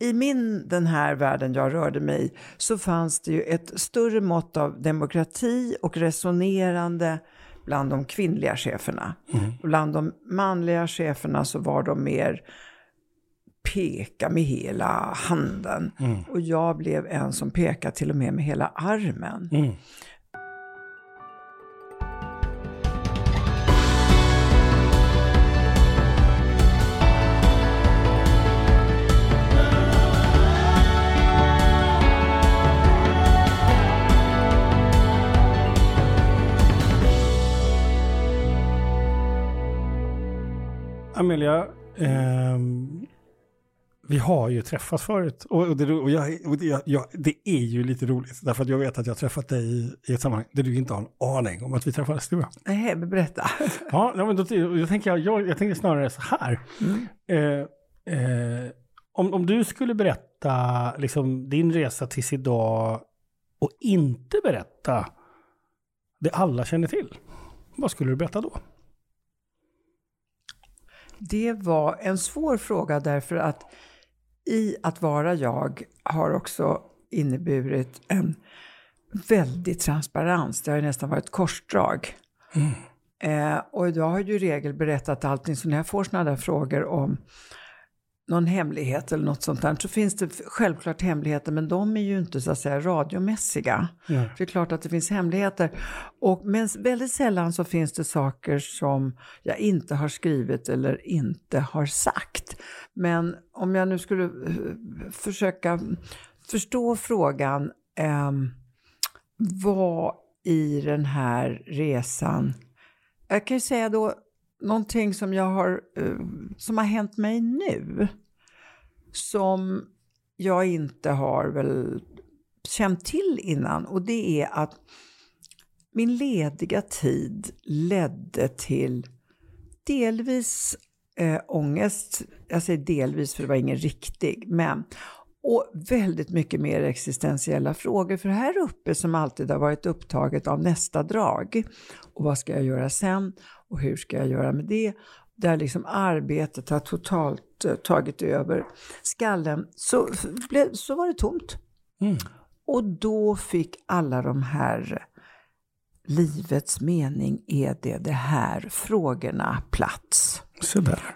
i min, den här världen jag rörde mig i, så fanns det ju ett större mått av demokrati och resonerande bland de kvinnliga cheferna. Mm. Bland de manliga cheferna så var de mer peka med hela handen. Mm. Och jag blev en som pekade till och med med hela armen. Mm. Amelia, eh, vi har ju träffats förut. Och, och, det, och, jag, och det, jag, det, är ju lite roligt, därför att jag vet att jag träffat dig i, i ett sammanhang där du inte har en aning om att vi träffades. Du Nej, berätta. ja, men då, jag, tänker, jag, jag tänker snarare så här. Mm. Eh, eh, om, om du skulle berätta liksom, din resa tills idag och inte berätta det alla känner till, vad skulle du berätta då? Det var en svår fråga därför att i att vara jag har också inneburit en väldig transparens. Det har nästan varit korsdrag. Mm. Eh, och jag har ju i regel berättat allting, så när jag får sådana där frågor om någon hemlighet eller något sånt där, så finns det självklart hemligheter, men de är ju inte så att säga radiomässiga. Mm. det är klart att det finns hemligheter. Och, men väldigt sällan så finns det saker som jag inte har skrivit eller inte har sagt. Men om jag nu skulle eh, försöka förstå frågan, eh, vad i den här resan, jag kan ju säga då någonting som, jag har, eh, som har hänt mig nu som jag inte har väl känt till innan och det är att min lediga tid ledde till delvis eh, ångest, jag säger delvis för det var ingen riktig, men och väldigt mycket mer existentiella frågor. För här uppe som alltid har varit upptaget av nästa drag. Och vad ska jag göra sen? Och hur ska jag göra med det? Där liksom arbetet har totalt uh, tagit över skallen. Så, så var det tomt. Mm. Och då fick alla de här livets mening är det det här frågorna plats.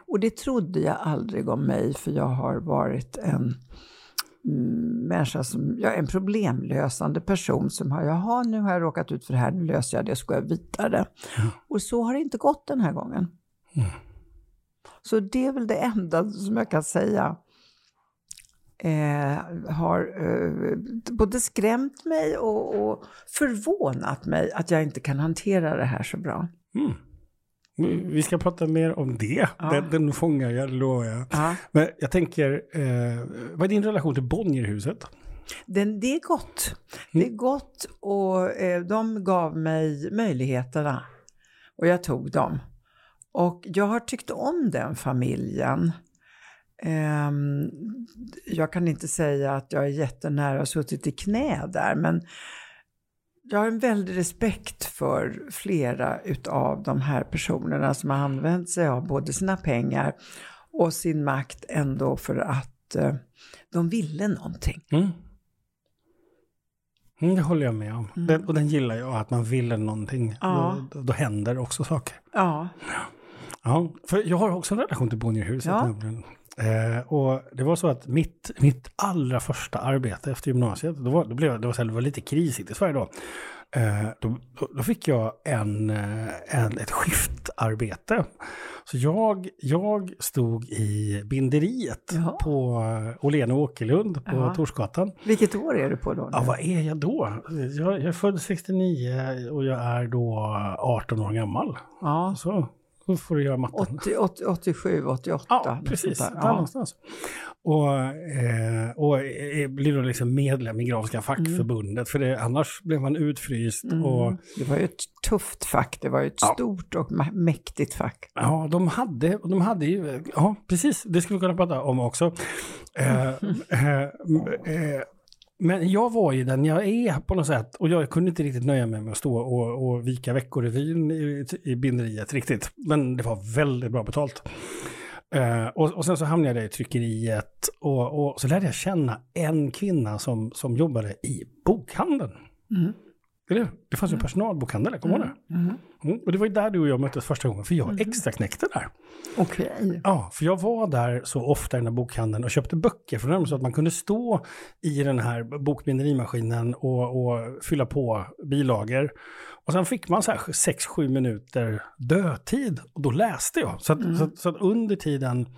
Och det trodde jag aldrig om mig för jag har varit en människa som, jag är en problemlösande person som har, jaha nu har jag råkat ut för det här, nu löser jag det, så går jag vidare. Ja. Och så har det inte gått den här gången. Mm. Så det är väl det enda som jag kan säga eh, har eh, både skrämt mig och, och, förvånat mig att jag inte kan hantera det här så bra. Mm. Vi ska prata mer om det. Ja. Den, den fångar jag, lovar jag. Ja. Men jag tänker, eh, vad är din relation till Bonnierhuset? Den, det är gott. Det är mm. gott och eh, de gav mig möjligheterna. Och jag tog dem. Och jag har tyckt om den familjen. Eh, jag kan inte säga att jag är jättenära och suttit i knä där, men jag har en väldig respekt för flera utav de här personerna som har använt sig av både sina pengar och sin makt ändå för att eh, de ville någonting. Mm. Mm, det håller jag med om. Mm. Den, och den gillar jag, att man vill någonting. Ja. Då, då, händer också saker. Ja. ja. För jag har också en relation till Bonnierhuset. Ja. Eh, och det var så att mitt, mitt allra första arbete efter gymnasiet, då var, då blev, det, var så här, det var lite krisigt i Sverige då. Eh, då, då, fick jag en, eh, en, ett skiftarbete. Så jag, jag stod i binderiet Jaha. på Åhlén och Åkerlund på Jaha. Torsgatan. Vilket år är du på då? Ja, vad är jag då? Jag, jag är född 69 och jag är då 18 år gammal. Ja. Så då får du göra matten. 80, 80, 87, 88. Ja, precis. Där ja. någonstans. Och, eh, och eh, blir då liksom medlem i Grafiska fackförbundet, mm. för det, annars blev man utfryst. Mm. Och, det var ju ett tufft fack, det var ju ett ja. stort och mäktigt fack. Ja, de hade, de hade ju, ja precis, det skulle vi kunna prata om också. Eh, eh, eh men jag var ju den jag är på något sätt. Och jag kunde inte riktigt nöja mig med att stå och, och vika veckorevyn i, i binderiet riktigt. Men det var väldigt bra betalt. Uh, och, och sen så hamnade jag i tryckeriet och, och så lärde jag känna en kvinna som, som jobbade i bokhandeln. Mm. Eller? Det fanns ju en personalbokhandel, jag kommer ihåg det? Mm. Mm. Och det var ju där du och jag möttes första gången, för jag Mm. extra knäckte där. Okej. Ja, för jag var där så ofta i den här bokhandeln och köpte böcker från dem så att man kunde stå i den här bokbinderimaskinen och, och fylla på bilagor. Och sen fick man så här 6-7 minuter dödtid och då läste jag. Så att, Mm. så, att, så att under tiden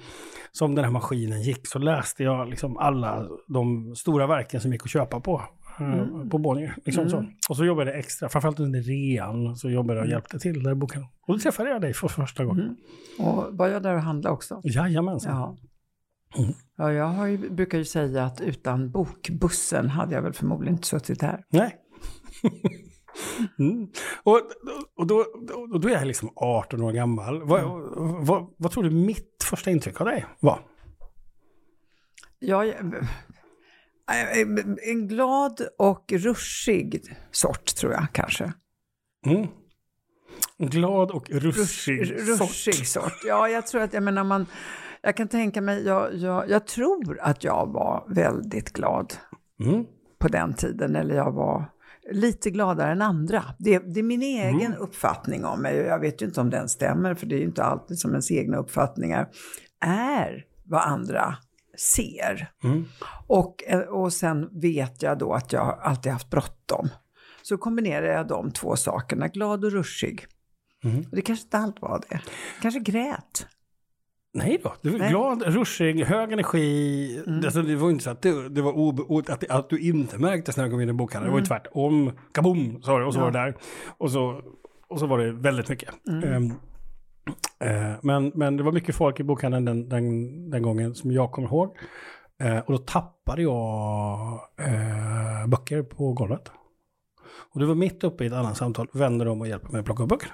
som den här maskinen gick så läste jag liksom alla de stora verken som gick att köpa på. Eh, Mm. På Bonnier. Liksom så. Och så jobbade jag extra, framförallt under rean, så jobbade jag och hjälpte till där i boken. Och då träffade jag dig för första gången. Mm. Och var jag där och handlade också? Jajamensan. Ja. Mm. Ja, jag har ju, brukar ju säga att utan bokbussen hade jag väl förmodligen inte suttit här. Nej. mm. och, och, då, och då är jag liksom 18 år gammal. Vad, vad, vad tror du mitt första intryck av dig var? Jag, en glad och ruschig sort tror jag kanske. Mm. Glad och ruschig Rusch- Ruschig sort. Ja, jag tror att, jag menar man, jag kan tänka mig, jag, jag, jag tror att jag var väldigt glad Mm. på den tiden, eller jag var lite gladare än andra. Det, det är min egen uppfattning om mig, och jag vet ju inte om den stämmer, för det är ju inte alltid som ens egna uppfattningar är vad andra ser. Mm. Och, eh, och sen vet jag då att jag alltid haft bråttom. Så kombinerar jag de två sakerna, glad och ruschig. Mm. Och det kanske inte allt var det. Kanske grät. Nej då, du var Nej. glad, ruschig, hög energi. Alltså, det var inte så att, det, det var o- att, att du inte märktes när jag kom in i bokhandeln. Det var ju tvärtom. Kaboom, sa det och så var det där. Och så, och så var det väldigt mycket. Ehm, eh, men, men det var mycket folk i bokhandeln den, den, den gången som jag kommer ihåg. Eh, och då tappade jag eh, böcker på golvet. Och det var mitt uppe i ett annat samtal, vänder om och hjälper mig att plocka upp böckerna.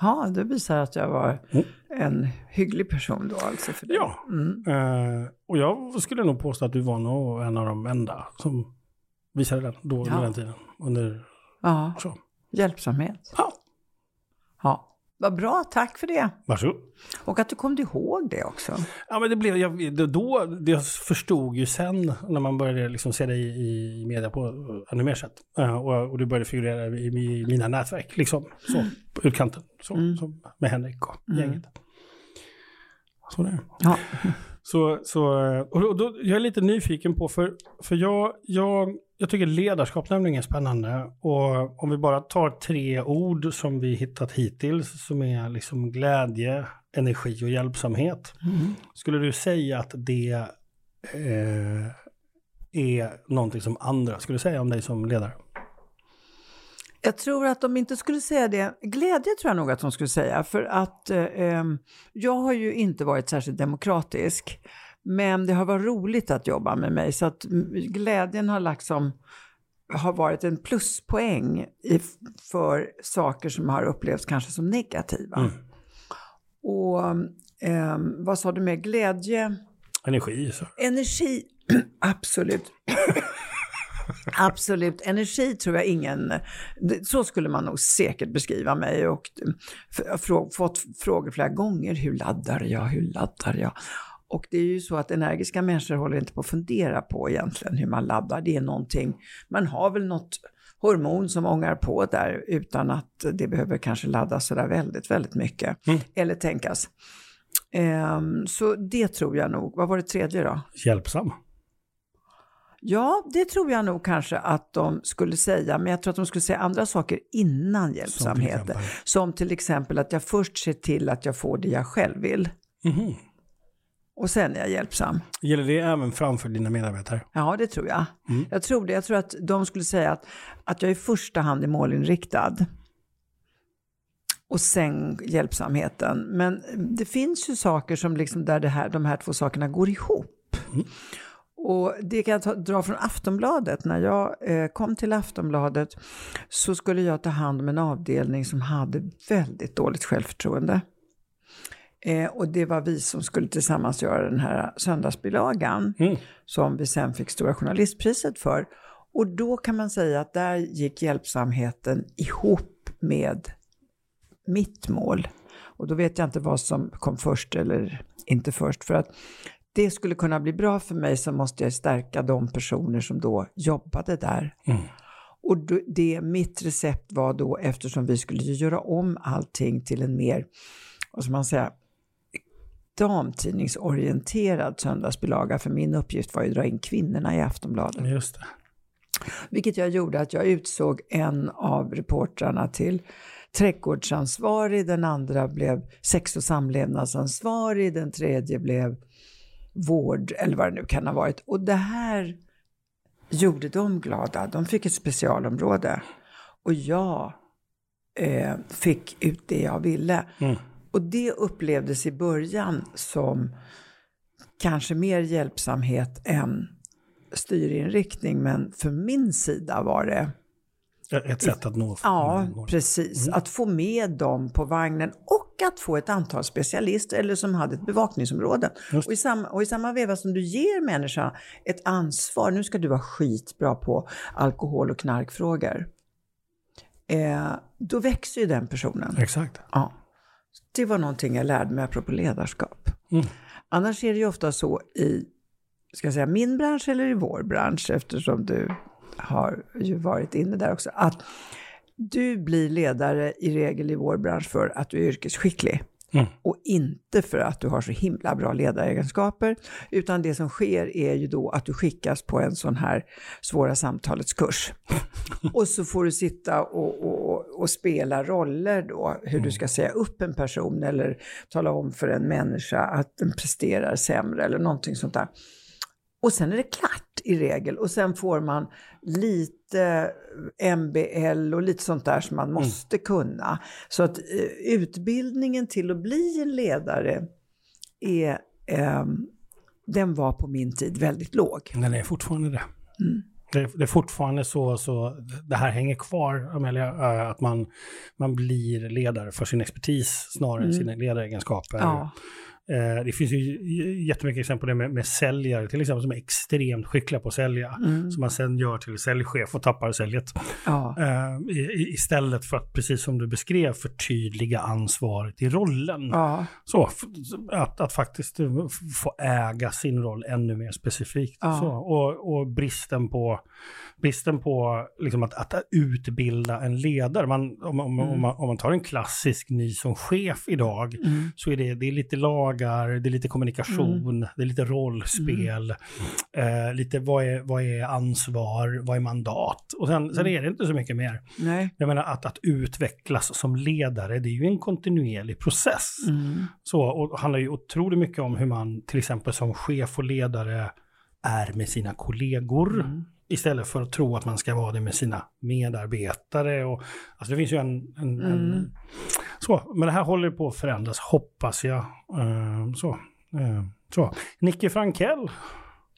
Ja, det visar att jag var Mm. en hygglig person då alltså för dig. Ja, Mm. och jag skulle nog påstå att du var nog en av de enda som visade den då under Ja. den tiden. Under, Ja, så. hjälpsamhet. Ja, Ja, vad bra, tack för det. varsågod. Och att du kom ihåg det också. Ja, men det blev, jag, då, det jag förstod ju sen när man började liksom se dig i, i media på ännu mer sätt. Eh, och, och du började figurera i, i mina nätverk, liksom, så, på utkanten, så, Mm. med Henrik och Mm. gänget. Så det. Ja. Så, så och då, jag är lite nyfiken på, för, för jag, jag, jag tycker ledarskap nämligen är spännande. Och om vi bara tar tre ord som vi hittat hittills, som är liksom glädje, energi och hjälpsamhet. Mm. Skulle du säga att det eh, är någonting som andra skulle säga om dig som ledare? Jag tror att de inte skulle säga det. Glädje tror jag nog att de skulle säga. För att eh, em, jag har ju inte varit särskilt demokratisk. Men det har varit roligt att jobba med mig. Så att mm, glädjen har liksom har varit en pluspoäng i, för saker som har upplevts kanske som negativa. Mm. Och em, vad sa du med glädje? Energi, så. Energi, absolut. Absolut, energi tror jag ingen, så skulle man nog säkert beskriva mig och fått frågor flera gånger, hur laddar jag, hur laddar jag? Och det är ju så att energiska människor håller inte på att fundera på egentligen hur man laddar, det är någonting, man har väl något hormon som ångar på där utan att det behöver kanske laddas sådär väldigt, väldigt mycket. Mm. Eller tänkas. Ehm, så det tror jag nog. Vad var det tredje då? Hjälpsam. Ja, det tror jag nog kanske att de skulle säga, men jag tror att de skulle säga andra saker innan hjälpsamheten. exempel? Som till exempel att jag först ser till att jag får det jag själv vill Mhm. och sen är jag hjälpsam. Gäller det även framför dina medarbetare? Ja, det tror jag. Mm. Jag tror det. Jag tror att de skulle säga att, att jag i första hand är målinriktad. Och sen hjälpsamheten. Men det finns ju saker som liksom där det här, de här två sakerna går ihop. Och det kan jag ta, dra från Aftonbladet. När jag eh, kom till Aftonbladet så skulle jag ta hand om en avdelning som hade väldigt dåligt självförtroende. Eh, och det var vi som skulle tillsammans göra den här söndagsbilagan Mm. som vi sen fick Stora Journalistpriset för. Och då kan man säga att där gick hjälpsamheten ihop med mitt mål. Och då vet jag inte vad som kom först eller inte först. För att det skulle kunna bli bra för mig så måste jag stärka de personer som då jobbade där. Mm. Och det, mitt recept var då, eftersom vi skulle göra om allting till en mer, vad ska man säga, damtidningsorienterad söndagsbilaga, för min uppgift var ju att dra in kvinnorna i Aftonbladet. Just det. Vilket jag gjorde att jag utsåg en av reportrarna till trädgårdsansvarig, den andra blev sex och samlevnadsansvarig, den tredje blev vård eller vad det nu kan ha varit. Och det här gjorde dem glada. De fick ett specialområde. Och jag eh, fick ut det jag ville. Mm. Och det upplevdes i början som kanske mer hjälpsamhet än styrinriktning. Men för min sida var det ett sätt att nå. Ja, precis. Mm. Att få med dem på vagnen och att få ett antal specialister eller som hade ett bevakningsområde. Och i, samma, och i samma veva som du ger människan ett ansvar, nu ska du vara skitbra på alkohol och knarkfrågor. Eh, då växer ju den personen. Exakt. Ja. Det var någonting jag lärde mig apropå ledarskap. Mm. Annars är det ju ofta så i, ska jag säga, min bransch eller i vår bransch, eftersom du har ju varit inne där också, att du blir ledare i regel i vår bransch för att du är yrkesskicklig. Mm. Och inte för att du har så himla bra ledaregenskaper, utan det som sker är ju då att du skickas på en sån här svåra samtalets kurs. och så får du sitta och, och, och spela roller då, hur mm. du ska säga upp en person eller tala om för en människa att den presterar sämre eller någonting sånt där. Och sen är det klart i regel och sen får man lite MBL och lite sånt där som man mm. måste mm. kunna. Så att eh, utbildningen till att bli en ledare är, eh, den var på min tid väldigt låg. Den är fortfarande det. Mm. Det, det, är fortfarande så, så det här hänger kvar, Amelia, eh, att man, man blir ledare för sin expertis snarare mm. än sina ledaregenskaper. Ja. Eh, det finns ju jättemycket exempel på det med, med säljare till exempel som är extremt skickliga på att sälja. Mm. Som man sen gör till säljchef och tappar säljet. Ja. Eh, i, istället för att, precis som du beskrev, förtydliga ansvaret i rollen. Ja. Så, att, att faktiskt få äga sin roll ännu mer specifikt. Ja. Så, och, och bristen på bristen på liksom att, att utbilda en ledare. Man, om, om, mm. om, man, om man tar en klassisk ny som chef idag mm. så är det, det är lite lagar, det är lite kommunikation, mm. det är lite rollspel, mm. eh, lite vad är, vad är ansvar, vad är mandat? Och sen, sen mm. är det inte så mycket mer. Nej. Jag menar att, att utvecklas som ledare, det är ju en kontinuerlig process. Mm. Så, och det handlar ju otroligt mycket om hur man till exempel som chef och ledare är med sina kollegor. Mm. Istället för att tro att man ska vara det med sina medarbetare. Och, alltså det finns ju en... en, mm. en så, men det här håller på att förändras, hoppas jag. Uh, så, uh, så. Nicke Frankell.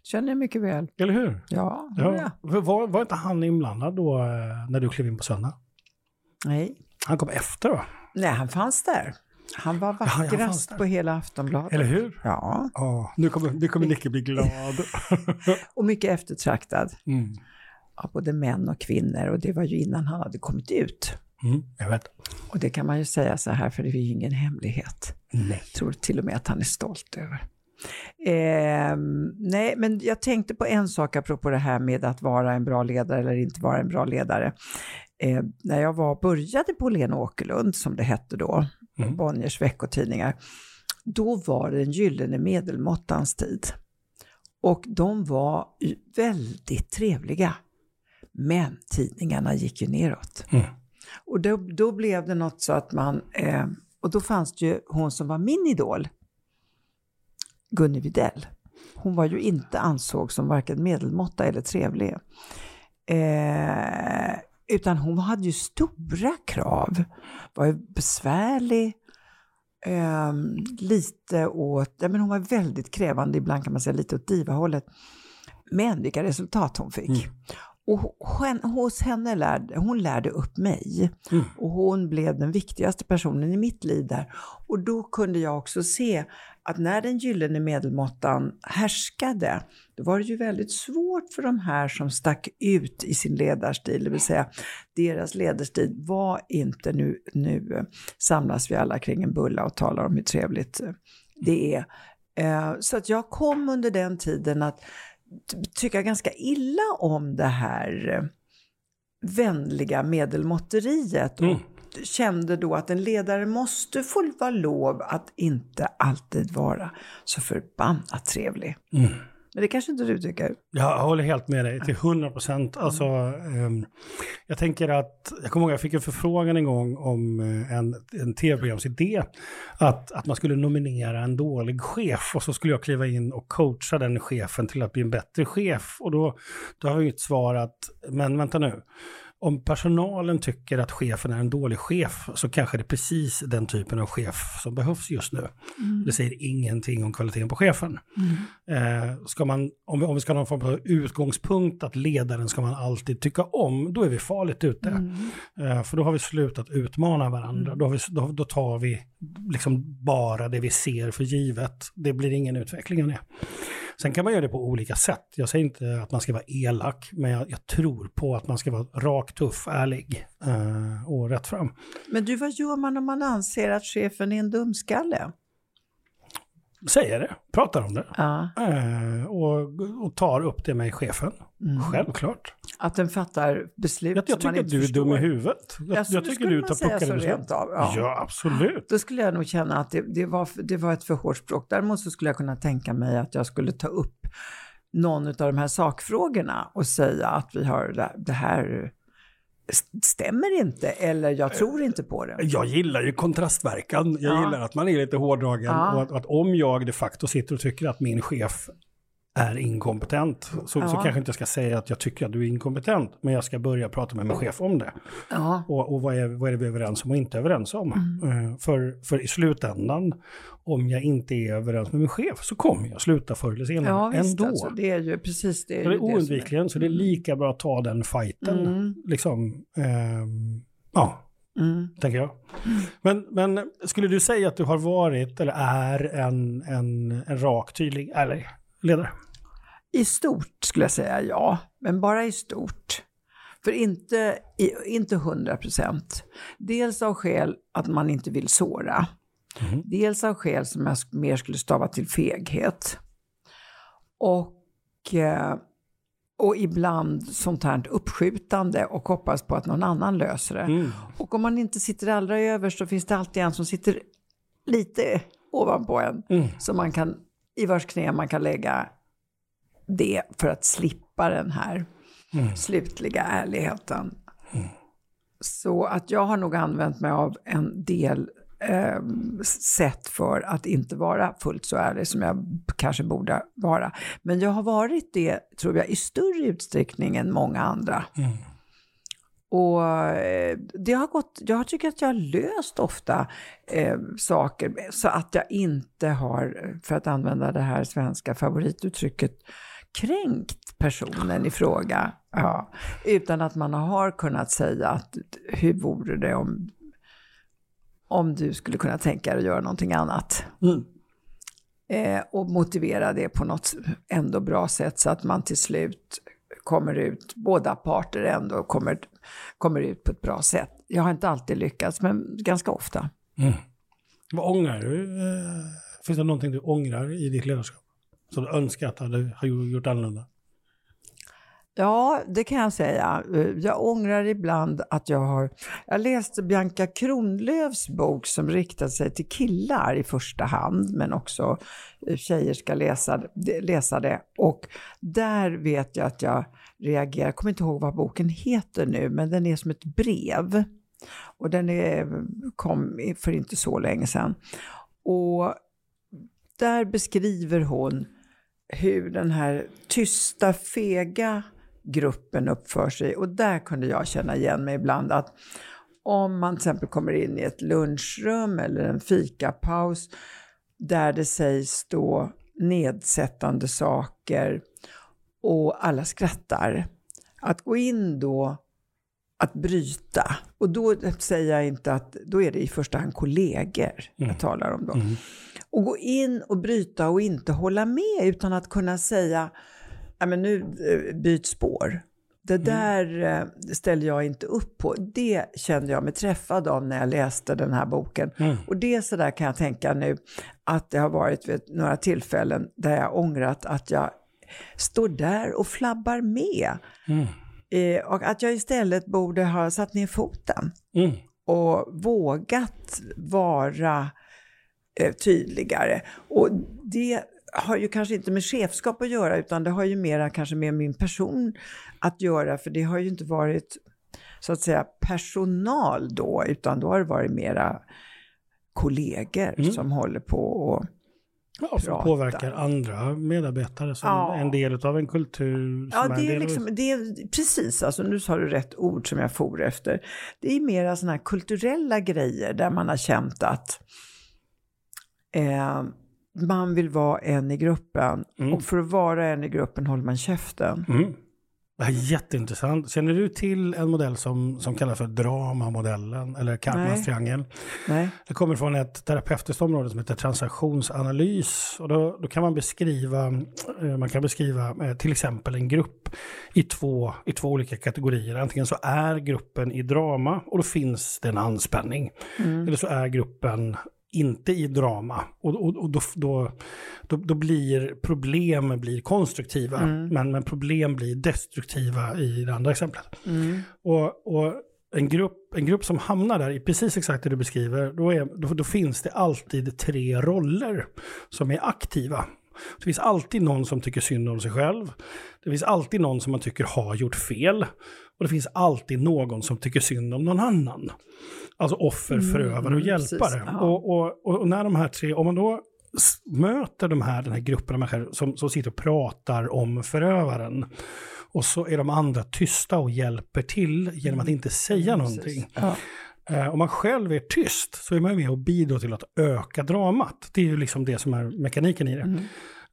Känner jag mycket väl. Eller hur? Ja, ja. Var, var inte han inblandad då uh, när du klev in på söndag? Nej. Han kom efter va? Nej, han fanns där. Han var vackrast ja, på hela Aftonbladet. Eller hur? Ja. Oh, nu kommer, nu kommer Nicke bli glad. och mycket eftertraktad. Mm. Av både män och kvinnor och det var ju innan han hade kommit ut. Mm, jag vet. Och det kan man ju säga så här, för det är ju ingen hemlighet. Nej. Jag tror till och med att han är stolt över. Eh, nej, men jag tänkte på en sak apropå det här med att vara en bra ledare eller inte vara en bra ledare. Eh, när jag var, började på Lena Åkerlund, som det hette då, mm. Bonniers veckotidningar, då var det den gyllene medelmåttans tid. Och de var väldigt trevliga. Men tidningarna gick ju neråt. Mm. Och då, då, blev det något så att man, eh, och då fanns det ju hon som var min idol, Gunni Videll. Hon var ju inte ansåg som varken medelmåtta eller trevlig. Eh, utan hon hade ju stora krav, var besvärlig, eh, lite åt, ja, men hon var väldigt krävande, ibland kan man säga lite åt divahållet. Men vilka resultat hon fick. Mm och hos henne lärde, hon lärde upp mig. Mm. Och hon blev den viktigaste personen i mitt liv där. Och då kunde jag också se att när den gyllene medelmåttan härskade, då var det ju väldigt svårt för de här som stack ut i sin ledarstil, det vill säga deras ledarstil var inte nu, nu samlas vi alla kring en bulla och talar om hur trevligt det är. Eh, så att jag kom under den tiden att tycka ganska illa om det här eh, vänliga medelmåtteriet. Mm. Och kände då att en ledare måste få vara lov att inte alltid vara så förbannat trevlig. Mm. Men det kanske inte du tycker? Jag håller helt med dig till 100 procent. Alltså, um, jag tänker att, jag kommer ihåg jag fick en förfrågan en gång om uh, en, en tv-programsidé. Att, att man skulle nominera en dålig chef och så skulle jag kliva in och coacha den chefen till att bli en bättre chef. Och då, då har jag ju ett svar att, men vänta nu om personalen tycker att chefen är en dålig chef så kanske det är precis den typen av chef som behövs just nu. Mm. Det säger ingenting om kvaliteten på chefen. Mm. Eh, ska man, om, vi, om vi ska ha någon form av utgångspunkt att ledaren ska man alltid tycka om, då är vi farligt ute. Mm. Eh, för då har vi slutat utmana varandra. Mm. Då, vi, då, då, tar vi liksom bara det vi ser för givet. Det blir ingen utveckling av det. Sen kan man göra det på olika sätt. Jag säger inte att man ska vara elak, men jag, jag tror på att man ska vara rak, tuff, ärlig eh, och rätt fram. Men du, vad gör man om man anser att chefen är en dumskalle? Säger det, pratar om det. Ja. Eh, och, och, tar upp det med chefen. Mm. Självklart. Att den fattar beslut Jag, jag tycker att du är dum i huvudet. Jag, jag, jag tycker du tar beslut. Av, ja. ja, absolut. Då skulle jag nog känna att det, det, var, det var ett för hårt språk. Däremot så skulle jag kunna tänka mig att jag skulle ta upp någon av de här sakfrågorna och säga att vi har det här stämmer inte eller jag tror inte på det. Jag gillar ju kontrastverkan. Jag ja. gillar att man är lite hårdragen ja. och att, att, om jag de facto sitter och tycker att min chef är inkompetent så, ja. så kanske inte jag ska säga att jag tycker att du är inkompetent men jag ska börja prata med min chef om det. Och, och vad, är, vad är det vi är överens om och inte överens om? Mm. Uh, för, för i slutändan om jag inte är överens med min chef så kommer jag sluta förr eller senare ja, visst, ändå. Alltså, det är ju precis det. Är det är oundvikligen, så det är lika bra att ta den fighten. Mm. Liksom, um, ja, Mm. Tänker jag. Men, men skulle du säga att du har varit eller är en, en, en rak, tydlig, ärlig ledare? I stort skulle jag säga ja, men bara i stort. För inte, inte 100 procent. Dels av skäl att man inte vill såra. Mm. Dels av skäl som jag mer skulle stava till feghet. Och, eh, och ibland sånt här uppskjutande och hoppas på att någon annan löser det. Mm. Och om man inte sitter allra överst så finns det alltid en som sitter lite ovanpå en. Mm. Så man kan, i vars knä man kan lägga det för att slippa den här mm. slutliga ärligheten. Mm. Så att jag har nog använt mig av en del eh, sätt för att inte vara fullt så ärlig som jag kanske borde vara. Men jag har varit det, tror jag, i större utsträckning än många andra. Mm. Och eh, det har gått, jag tycker att jag har löst ofta eh, saker så att jag inte har, för att använda det här svenska favorituttrycket, kränkt personen i fråga. Ja, utan att man har kunnat säga att hur vore det om om du skulle kunna tänka dig att göra någonting annat. Mm. Eh, och motivera det på något ändå bra sätt så att man till slut kommer ut, båda parter ändå kommer, kommer ut på ett bra sätt. Jag har inte alltid lyckats, men ganska ofta. Mm. Vad ångrar du? Eh, finns det någonting du ångrar i ditt ledarskap? Som du önskar att du hade gjort annorlunda? Ja, det kan jag säga. Eh, jag ångrar ibland att jag har... Jag läste Bianca Kronlöfs bok som riktar sig till killar i första hand, men också eh, tjejer ska läsa, läsa det. Och där vet jag att jag reagerar. Jag kommer inte ihåg vad boken heter nu, men den är som ett brev. Och den är, kom för inte så länge sedan. Och där beskriver hon hur den här tysta, fega gruppen uppför sig. Och där kunde jag känna igen mig ibland att om man till exempel kommer in i ett lunchrum eller en fikapaus där det sägs då nedsättande saker och alla skrattar. att gå in då, att bryta. Och då säger jag inte att, då är det i första hand kollegor mm. jag talar om då. Mm. Och gå in och bryta och inte hålla med utan att kunna säga, ja men nu eh, byt spår. Det mm. där mm. ställer jag inte upp på. Det kände jag mig träffad av när jag läste den här boken. Mm. Och det så där kan jag tänka nu att det har varit vid några tillfällen där jag ångrat att jag står där och flabbar med. Mm. Eh, och att jag istället borde ha satt ner foten mm. och vågat vara eh, tydligare. Och det har ju kanske inte med chefskap att göra utan det har ju mera kanske med min person att göra för det har ju inte varit så att säga personal då utan då har det varit mera kollegor mm. som håller på och Ja, som påverkar andra medarbetare som ja. en del av en kultur. ja, det är, liksom, det är precis, alltså, nu sa du rätt ord som jag for efter. Det är mera sådana här kulturella grejer där man har känt att eh, man vill vara en i gruppen. Mm. Och för att vara en i gruppen håller man käften. Mm. Det här är jätteintressant. Känner du till en modell som, som kallas för dramamodellen eller Karpmans triangel? Nej. Det kommer från ett terapeutiskt område som heter transaktionsanalys. Och då, då kan man beskriva, eh, man kan beskriva eh, till exempel en grupp i två, i två olika kategorier. Antingen så är gruppen i drama och då finns det en anspänning. Mm. Eller så är gruppen inte i drama. Och, och, och då, då, då, då, blir problem blir konstruktiva, mm. men, men problem blir destruktiva i det andra exemplet. Mm. Och, och en, grupp, en grupp som hamnar där i precis exakt det du beskriver, då, är, då, då finns det alltid tre roller som är aktiva. Det finns alltid någon som tycker synd om sig själv. Det finns alltid någon som man tycker har gjort fel. Och det finns alltid någon som tycker synd om någon annan. Alltså offer, mm, förövare och hjälpare. Ja. Och, och, och, när de här tre, om man då möter de här, den här gruppen av människor som, som sitter och pratar om förövaren och så är de andra tysta och hjälper till genom att inte säga mm, någonting. Ja. Eh, om man själv är tyst så är man med och bidrar till att öka dramat. Det är ju liksom det som är mekaniken i det. Mm.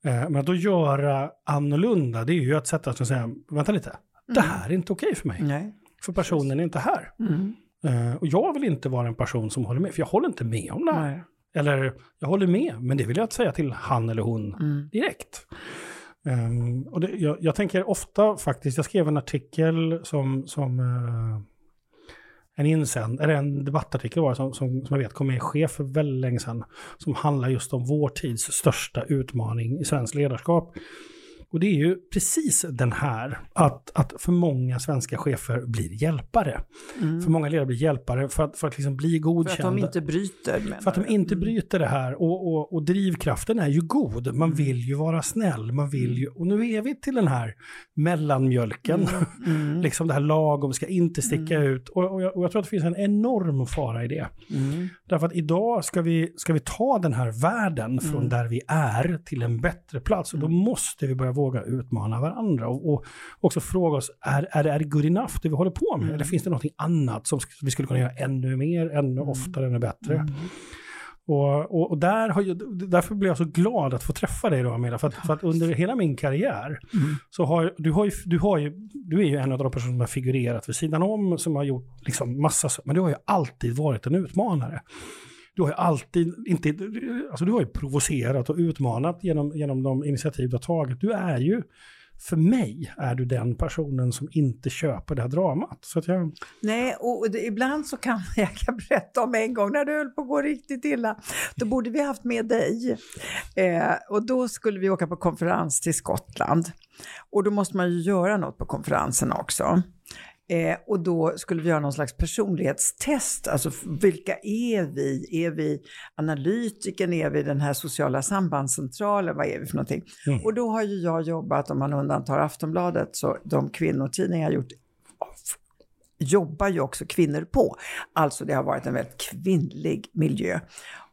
Eh, men att då göra annorlunda, det är ju att sätta sig och säga, vänta lite, mm. det här är inte okej okay för mig. Nej. För personen är inte här. Mm. Uh, och jag vill inte vara en person som håller med, för jag håller inte med om det här. Nej. Eller, jag håller med, men det vill jag inte säga till han eller hon mm. direkt. Um, och det, jag, jag, tänker ofta faktiskt, jag skrev en artikel som, som uh, en insänd, eller en debattartikel var som, som, som jag vet kom med i chef för väldigt länge sedan, som handlar just om vår tids största utmaning i svensk ledarskap. Och det är ju precis den här, att, att för många svenska chefer blir hjälpare. Mm. För många ledare blir hjälpare för att, för att liksom bli godkända. För att de inte bryter? För att de inte mm. bryter det här. Och, och, och, drivkraften är ju god. Man mm. vill ju vara snäll. Man vill ju, och nu är vi till den här mellanmjölken. Mm. mm. liksom det här lagom, ska inte sticka mm. ut. Och, och, jag, och, jag, tror att det finns en enorm fara i det. Därför att idag ska vi, ska vi ta den här världen från där vi är till en bättre plats. Och då måste vi börja våga utmana varandra och, och också fråga oss, är, är, är det good enough det vi håller på med? Mm. Eller finns det något annat som vi skulle kunna göra ännu mer, ännu mm. oftare, ännu bättre? Mm. Och, och, och, där har jag, därför blir jag så glad att få träffa dig då Amelia, för att, för att under hela min karriär mm. så har du, har ju, du, har ju, du är ju en av de personer som har figurerat vid sidan om, som har gjort liksom massa, men du har ju alltid varit en utmanare du har ju alltid, inte, alltså du har ju provocerat och utmanat genom, genom de initiativ du har tagit. Du är ju, för mig är du den personen som inte köper det här dramat. Så att jag... Nej, och det, ibland så kan jag kan berätta om en gång när det höll på att gå riktigt illa. Då borde vi haft med dig. Eh, och då skulle vi åka på konferens till Skottland. Och då måste man ju göra något på konferensen också. Eh, och då skulle vi göra någon slags personlighetstest, alltså vilka är vi? Är vi analytiken? Är vi den här sociala sambandscentralen? Vad är vi för någonting? Mm. Och då har ju jag jobbat, om man undantar Aftonbladet, så de kvinnotidningar jag gjort jobbar ju också kvinnor på. Alltså det har varit en väldigt kvinnlig miljö.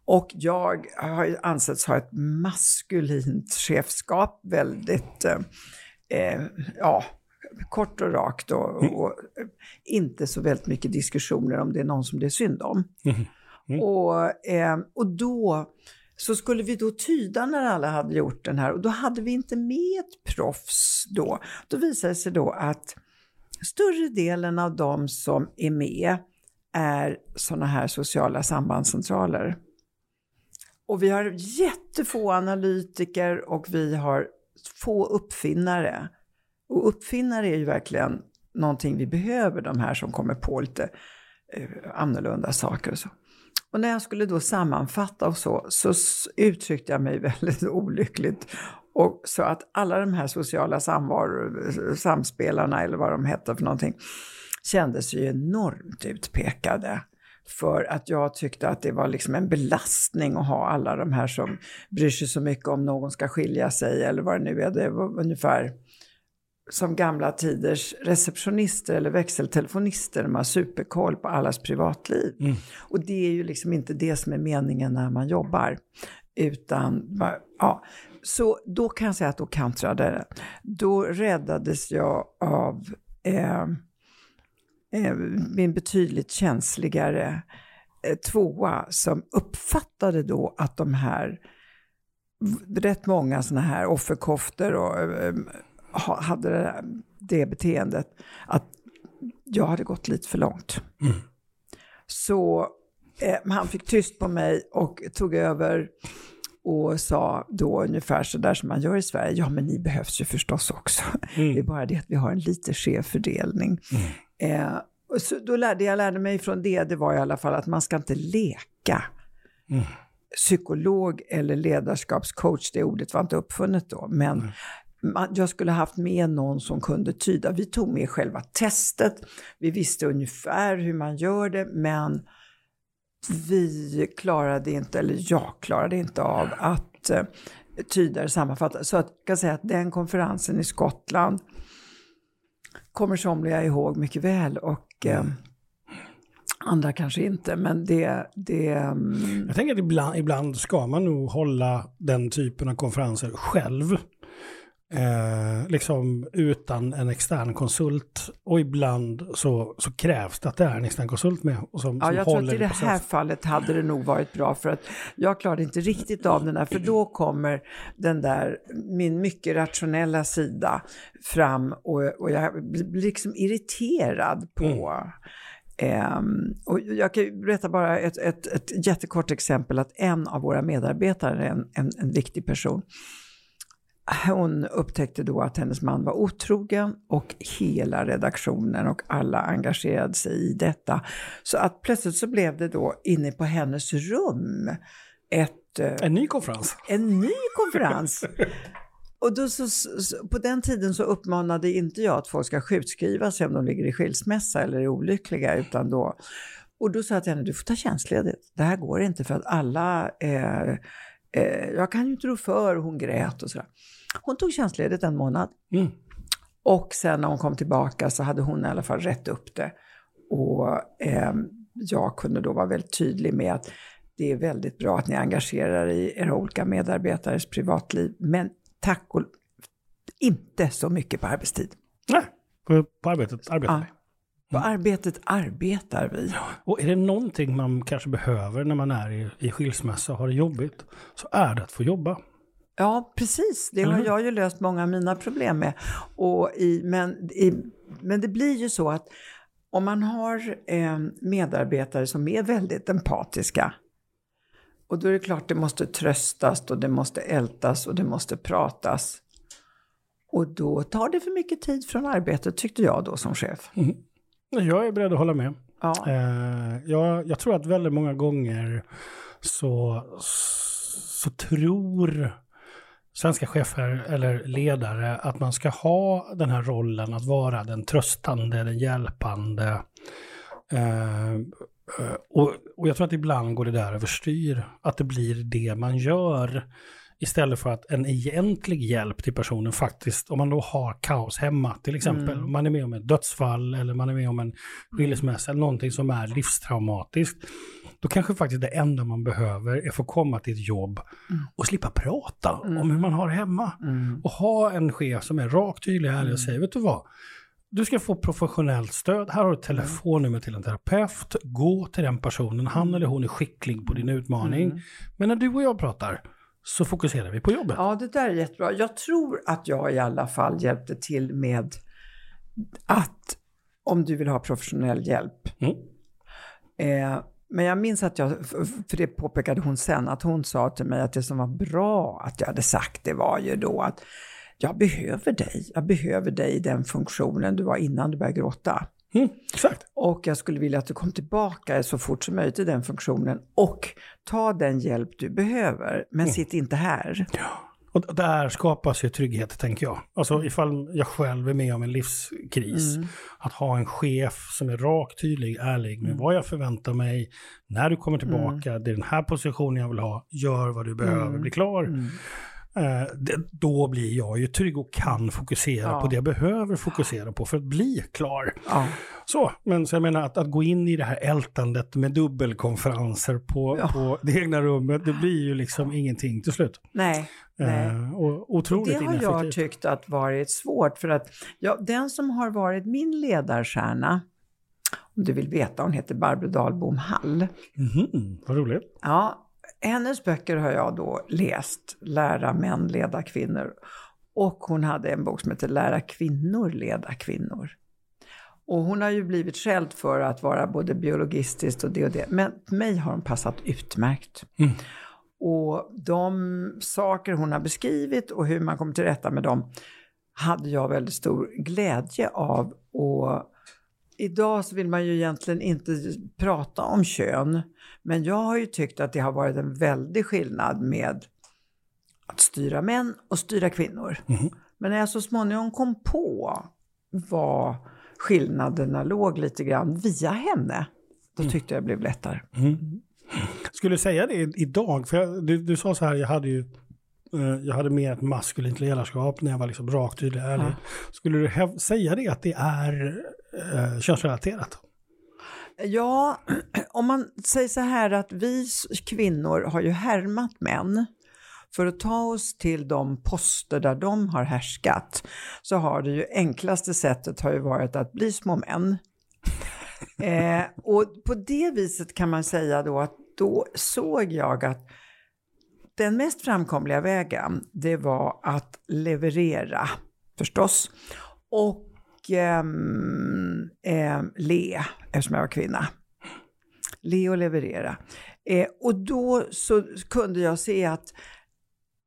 Och jag har ju ansetts ha ett maskulint chefskap, väldigt, eh, eh ja, kort och rakt och, mm. och, inte så väldigt mycket diskussioner om det är någon som det är synd om. Mm. Mm. Och, eh, och då så skulle vi då tyda när alla hade gjort den här och då hade vi inte med ett proffs då. Då visade det sig då att större delen av de som är med är sådana här sociala sambandscentraler. Och vi har jättefå analytiker och vi har få uppfinnare. Och uppfinnare är ju verkligen någonting vi behöver, de här som kommer på lite eh, annorlunda saker och så. Och när jag skulle då sammanfatta och så, så uttryckte jag mig väldigt olyckligt och så att alla de här sociala samvaro, samspelarna eller vad de hette för någonting kändes ju enormt utpekade. För att jag tyckte att det var liksom en belastning att ha alla de här som bryr sig så mycket om någon ska skilja sig eller vad det nu är. Det var ungefär som gamla tiders receptionister eller växeltelefonister. De har superkoll på allas privatliv. Mm. Och det är ju liksom inte det som är meningen när man jobbar. Utan, ja. Så då kan jag säga att då kantrade det. Då räddades jag av eh, eh, min betydligt känsligare eh, tvåa som uppfattade då att de här rätt många sådana här offerkoftor och eh, hade det, det beteendet att jag hade gått lite för långt. Mm. Så eh, han fick tyst på mig och tog över och sa då ungefär så där som man gör i Sverige, ja men ni behövs ju förstås också. Mm. Det är bara det att vi har en lite skev fördelning. Mm. Eh, och så då lärde jag lärde mig från det, det var i alla fall att man ska inte leka. Mm. Psykolog eller ledarskapscoach, det ordet var inte uppfunnet då, men jag skulle haft med någon som kunde tyda. Vi tog med själva testet, vi visste ungefär hur man gör det, men vi klarade inte, eller jag klarade inte av att eh, tyda det sammanfatta. Så att, jag kan säga att den konferensen i Skottland kommer somliga ihåg mycket väl och eh, andra kanske inte, men det... det um... Jag tänker att ibland, ibland ska man nog hålla den typen av konferenser själv. Eh, liksom utan en extern konsult. Och ibland så, så krävs det att det är en extern konsult med. Och som, ja, som jag tror att i det här fallet hade det nog varit bra för att jag klarade inte riktigt av den där, för då kommer den där, min mycket rationella sida fram och, och jag blir liksom irriterad på mm. Um, och jag kan berätta bara ett, ett, ett jättekort exempel att en av våra medarbetare, en, en, en viktig person, hon upptäckte då att hennes man var otrogen och hela redaktionen och alla engagerade sig i detta. Så att plötsligt så blev det då inne på hennes rum ett... Eh, en ny konferens. En ny konferens. Och då så, så, på den tiden så uppmanade inte jag att folk ska sjukskriva sig om de ligger i skilsmässa eller är olyckliga, utan då... Och då sa jag till henne, du får ta tjänstledigt. Det här går inte för att alla... Eh, eh, jag kan ju inte rå för, hon grät och sådär. Hon tog tjänstledigt en månad. Mm. Och sen när hon kom tillbaka så hade hon i alla fall rätt upp det. Och eh, jag kunde då vara väldigt tydlig med att det är väldigt bra att ni engagerar i era olika medarbetares privatliv. Men tack och inte så mycket på arbetstid. Nej, på, på arbetet arbetar vi. På arbetet arbetar vi. Och är det någonting man kanske behöver när man är i, i skilsmässa och har det jobbigt, så är det att få jobba. Ja, precis. Det har mm. jag ju löst många av mina problem med. Och i, men, i, men det blir ju så att om man har eh, medarbetare som är väldigt empatiska och då är det klart det måste tröstas och det måste ältas och det måste pratas. Och då tar det för mycket tid från arbetet tyckte jag då som chef. Mm. Jag är beredd att hålla med. Ja. Eh, jag, jag, tror att väldigt många gånger så, så tror svenska chefer eller ledare att man ska ha den här rollen att vara den tröstande, den hjälpande. Eh, och, och, jag tror att ibland går det där överstyr, att det blir det man gör. Istället för att en egentlig hjälp till personen faktiskt, om man då har kaos hemma till exempel, mm. man är med om ett dödsfall eller man är med om en skilsmässa eller någonting som är livstraumatiskt, då kanske faktiskt det enda man behöver är att få komma till ett jobb mm. och slippa prata mm. om hur man har det hemma. Mm. Och ha en chef som är rakt, tydlig, ärlig och mm. säger, vet du vad? Du ska få professionellt stöd. Här har du ett mm. telefonnummer till en terapeut. Gå till den personen. Han eller hon är skicklig på din utmaning. Men när du och jag pratar, så fokuserar vi på jobbet. Ja, det där är jättebra. Jag tror att jag i alla fall hjälpte till med att om du vill ha professionell hjälp. Mm. Eh, men jag minns att jag, för det påpekade hon sen, att hon sa till mig att det som var bra att jag hade sagt det var ju då att jag behöver dig, jag behöver dig i den funktionen du var innan du började gråta. Mm, exakt. Och jag skulle vilja att du kom tillbaka så fort som möjligt i den funktionen och ta den hjälp du behöver, men Mm. sitt inte här. Ja. Och där skapas ju trygghet, tänker jag. Alltså ifall jag själv är med om en livskris, Mm. att ha en chef som är rak, tydlig, ärlig med vad jag förväntar mig, när du kommer tillbaka, det är den här positionen jag vill ha, gör vad du behöver, Mm. bli klar. Mm. Eh, då blir jag ju trygg och kan fokusera Ja. på det jag behöver fokusera på för att bli klar. Ja. Så, men så jag menar att, att gå in i det här ältandet med dubbelkonferenser på, Ja. på det egna rummet, det blir ju liksom ingenting till slut. Nej, nej. Eh, och Och otroligt det har jag tyckt att varit svårt för att ja, den som har varit min ledarstjärna, om du vill veta, hon heter Barbro Dahlbom Hall. Mhm, vad roligt. Ja, hennes böcker har jag då läst, Lära män leda kvinnor. Och hon hade en bok som heter Lära kvinnor leda kvinnor. Och hon har ju blivit skälld för att vara både biologistiskt och det och det. Men mig har hon passat utmärkt. Mm. Och de saker hon har beskrivit och hur man kommer till rätta med dem hade jag väldigt stor glädje av. Och idag så vill man ju egentligen inte prata om kön. Men jag har ju tyckt att det har varit en väldig skillnad med att styra män och styra kvinnor. Mhm. Men när jag så småningom kom på vad skillnaderna låg lite grann via henne, då tyckte jag det blev lättare. Mm. Skulle du säga det idag? För jag, du, du sa så här, jag hade ju jag hade mer ett maskulint ledarskap när jag var liksom rakt, tydlig, ärlig. Ja. Skulle du säga det att det är eh, könsrelaterat? Ja, om man säger så här att vi kvinnor har ju härmat män. För att ta oss till de poster där de har härskat så har det ju enklaste sättet har ju varit att bli små män. Eh, och på det viset kan man säga då att då såg jag att den mest framkomliga vägen det var att leverera förstås. Och ehm, ehm, le, eftersom jag var kvinna. Le och leverera. Eh, och då så kunde jag se att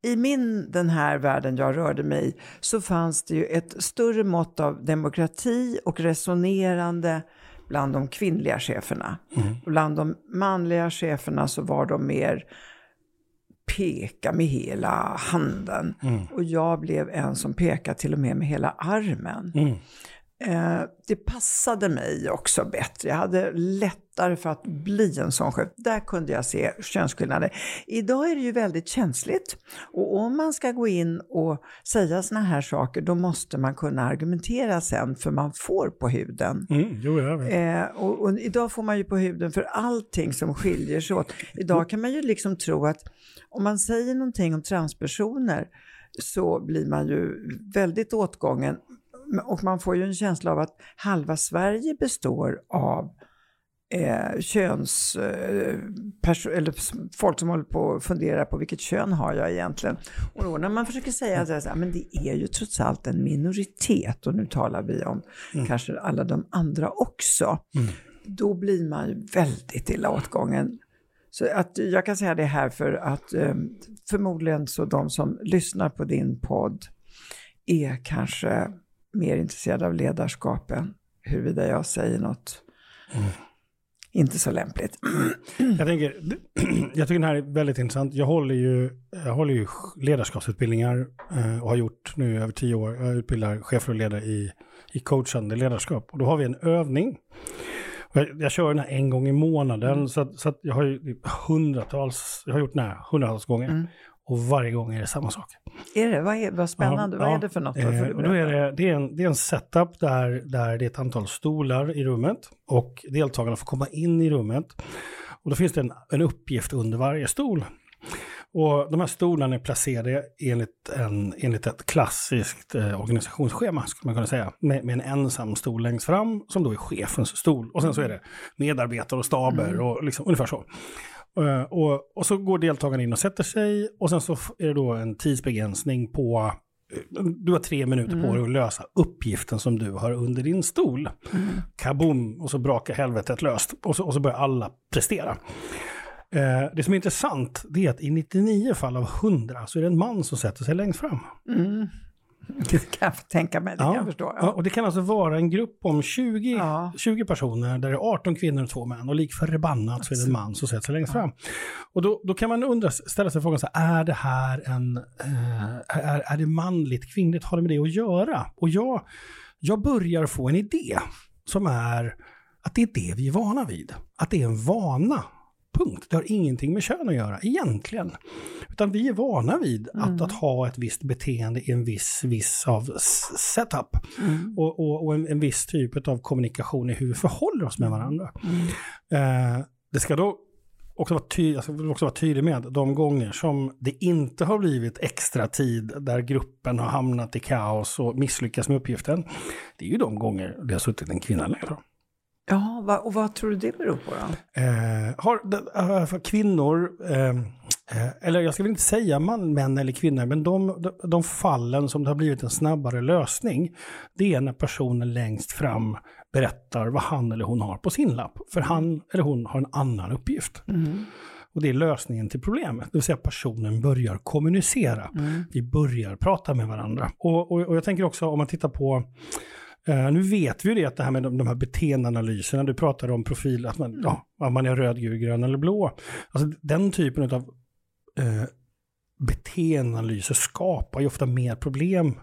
i min, den här världen jag rörde mig i, så fanns det ju ett större mått av demokrati och resonerande bland de kvinnliga cheferna. Bland de manliga cheferna så var de mer peka med hela handen. Mm. Och jag blev en som pekade till och med med hela armen. Mm. Eh, det passade mig också bättre. Jag hade lättare för att bli en sån chef. Där kunde jag se könsskillnader. Idag är det ju väldigt känsligt. Och om man ska gå in och säga såna här saker, då måste man kunna argumentera sen, för man får på huden. Mm. Jo. Eh, och, och idag får man ju på huden för allting som skiljer sig åt. Idag kan man ju liksom tro att om man säger någonting om transpersoner så blir man ju väldigt åtgången. Och man får ju en känsla av att halva Sverige består av eh, köns... Eh, eller folk som håller på att fundera på vilket kön har jag egentligen. Och då när man försöker säga men det är ju trots allt en minoritet och nu talar vi om kanske alla de andra också. Då blir man ju väldigt illa åtgången. Så att jag kan säga det här för att eh, förmodligen så de som lyssnar på din podd är kanske mer intresserade av ledarskapen, huruvida jag säger något inte så lämpligt. Jag, tänker, jag tycker den här är väldigt intressant. Jag håller ju, jag håller ju ledarskapsutbildningar eh, och har gjort nu över tio år. Jag utbildar chefer och ledare i, i coachande ledarskap. Och då har vi en övning. Jag, jag kör den här en gång i månaden. Så, att, så att jag har ju hundratals, jag har gjort den här hundratals gånger. Mm. Och varje gång är det samma sak. Är det? Vad, är, vad spännande. Ja, vad är det för något? Då? Eh, och då är det, det, är en, det är en setup där, där det är ett antal stolar i rummet och deltagarna får komma in i rummet. Och då finns det en, en uppgift under varje stol. Och de här stolarna är placerade enligt, en, enligt ett klassiskt eh, organisationsschema, skulle man kunna säga. Med, med en ensam stol längst fram, som då är chefens stol. Och sen så är det medarbetare och staber och liksom, ungefär så. Eh, och, och så går deltagarna in och sätter sig och sen så är det då en tidsbegränsning på du har tre minuter Mm. på dig att lösa uppgiften som du har under din stol. Mm. Kaboom, och så brakar helvetet löst. Och så, och så börjar alla prestera. Eh, det som är intressant det är att i 99 fall av 100 så är det en man som sätter sig längst fram. Mm. Det kan jag tänka mig, det kan jag förstå. ja, Ja. och det kan alltså vara en grupp om 20, Ja. 20 personer där det är 18 kvinnor och två män. Och lik förbannat så är det en man som sätter sig längst fram. Och då, då kan man undra, ställa sig frågan så här, är det här en, eh, är, är det manligt, kvinnligt, har det med det att göra? Och jag, jag börjar få en idé som är att det är det vi är vana vid. Att det är en vana. Punkt. Det har ingenting med kön att göra egentligen. Utan vi är vana vid att, att ha ett visst beteende i en viss, viss av setup. Och, och, och en, en viss typ av kommunikation i hur vi förhåller oss med varandra. Eh, det ska då också vara, ty, alltså, också vara tydlig med att de gånger som det inte har blivit extra tid där gruppen har hamnat i kaos och misslyckats med uppgiften. Det är ju de gånger det har suttit en kvinna längre fram. Ja, och vad tror du det beror på då? Eh, har för kvinnor, eh, eh, eller jag ska väl inte säga man, män eller kvinnor, men de, de, fallen som det har blivit en snabbare lösning, det är när personen längst fram berättar vad han eller hon har på sin lapp. För han eller hon har en annan uppgift. Och det är lösningen till problemet. Det vill säga personen börjar kommunicera. Vi börjar prata med varandra. Och, och, och jag tänker också om man tittar på Uh, nu vet vi ju det att det här med de, de här beteendeanalyserna, du pratade om profil, att man, ja, om man är röd, gul, grön eller blå. Alltså den typen av uh, beteendeanalyser skapar ju ofta mer problem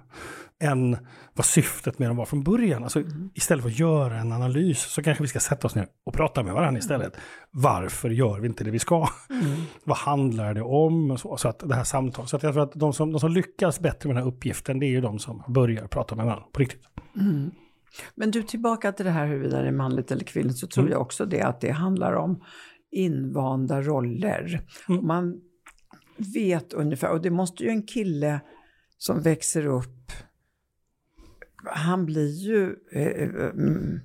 än vad syftet med dem var från början. Alltså, Istället för att göra en analys så kanske vi ska sätta oss ner och prata med varandra istället. Varför gör vi inte det vi ska? vad handlar det om? Så, så att det här samtalet. Så att jag tror att de som, de som lyckas bättre med den här uppgiften, det är ju de som börjar prata med varandra på riktigt. Men du, tillbaka till det här huruvida det är manligt eller kvinnligt, så tror jag också det att det handlar om invanda roller. Och Man vet ungefär, och det måste ju en kille som växer upp, han blir ju eh, mm,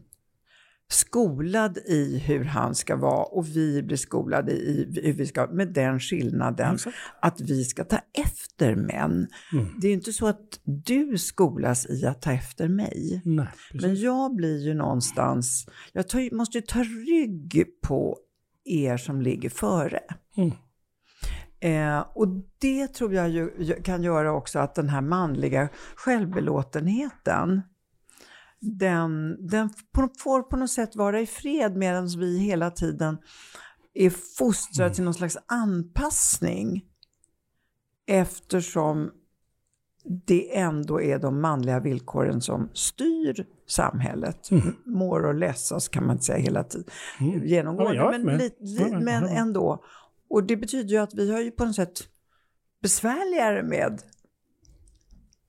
skolad i hur han ska vara och vi blir skolade i hur vi ska, med den skillnaden Exakt. att vi ska ta efter män. Mm. Det är ju inte så att du skolas i att ta efter mig. Nej. Men jag blir ju någonstans, jag tar, måste ju ta rygg på er som ligger före. Mm. Eh, och det tror jag ju, kan göra också att den här manliga självbelåtenheten, den, den får på något sätt vara i fred medan vi hela tiden är fostrade till någon slags anpassning. Eftersom det ändå är de manliga villkoren som styr samhället. More or less, kan man inte säga hela tiden. Mm. Genomgående, Ja, men, li, li, men ändå. Och det betyder ju att vi har ju på något sätt besvärligare med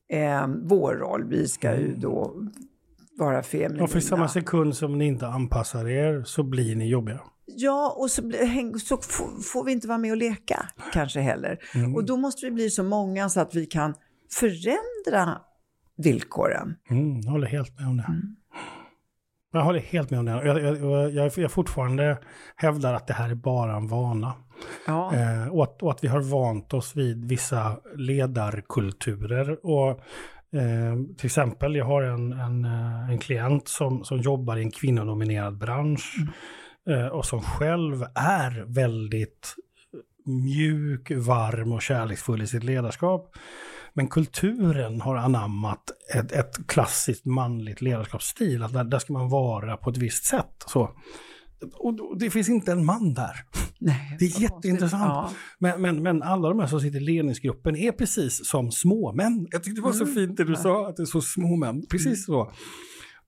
eh, vår roll. Vi ska ju då vara feminina. Och för samma sekund som ni inte anpassar er så blir ni jobbiga. Ja, och så, så får, får vi inte vara med och leka kanske heller. Mm. Och då måste vi bli så många så att vi kan förändra villkoren. Mm, jag håller helt med om det. Mm. Jag håller helt med om det. Jag, jag, jag, fortfarande hävdar att det här är bara en vana. Ja. Eh, och, att, och att vi har vant oss vid vissa ledarkulturer. Och, eh, till exempel, jag har en, en, eh, en klient som, som jobbar i en kvinnonominerad bransch. Eh, och som själv är väldigt mjuk, varm och kärleksfull i sitt ledarskap. Men kulturen har anammat ett, ett klassiskt manligt ledarskapsstil. Att där, där ska man vara på ett visst sätt. Så. Och det finns inte en man där. Nej, Det är jätteintressant. konstigt. Men, men, men alla de här som sitter i ledningsgruppen är precis som småmän. Jag tyckte det var så fint det du sa, att det är så småmän. Precis så.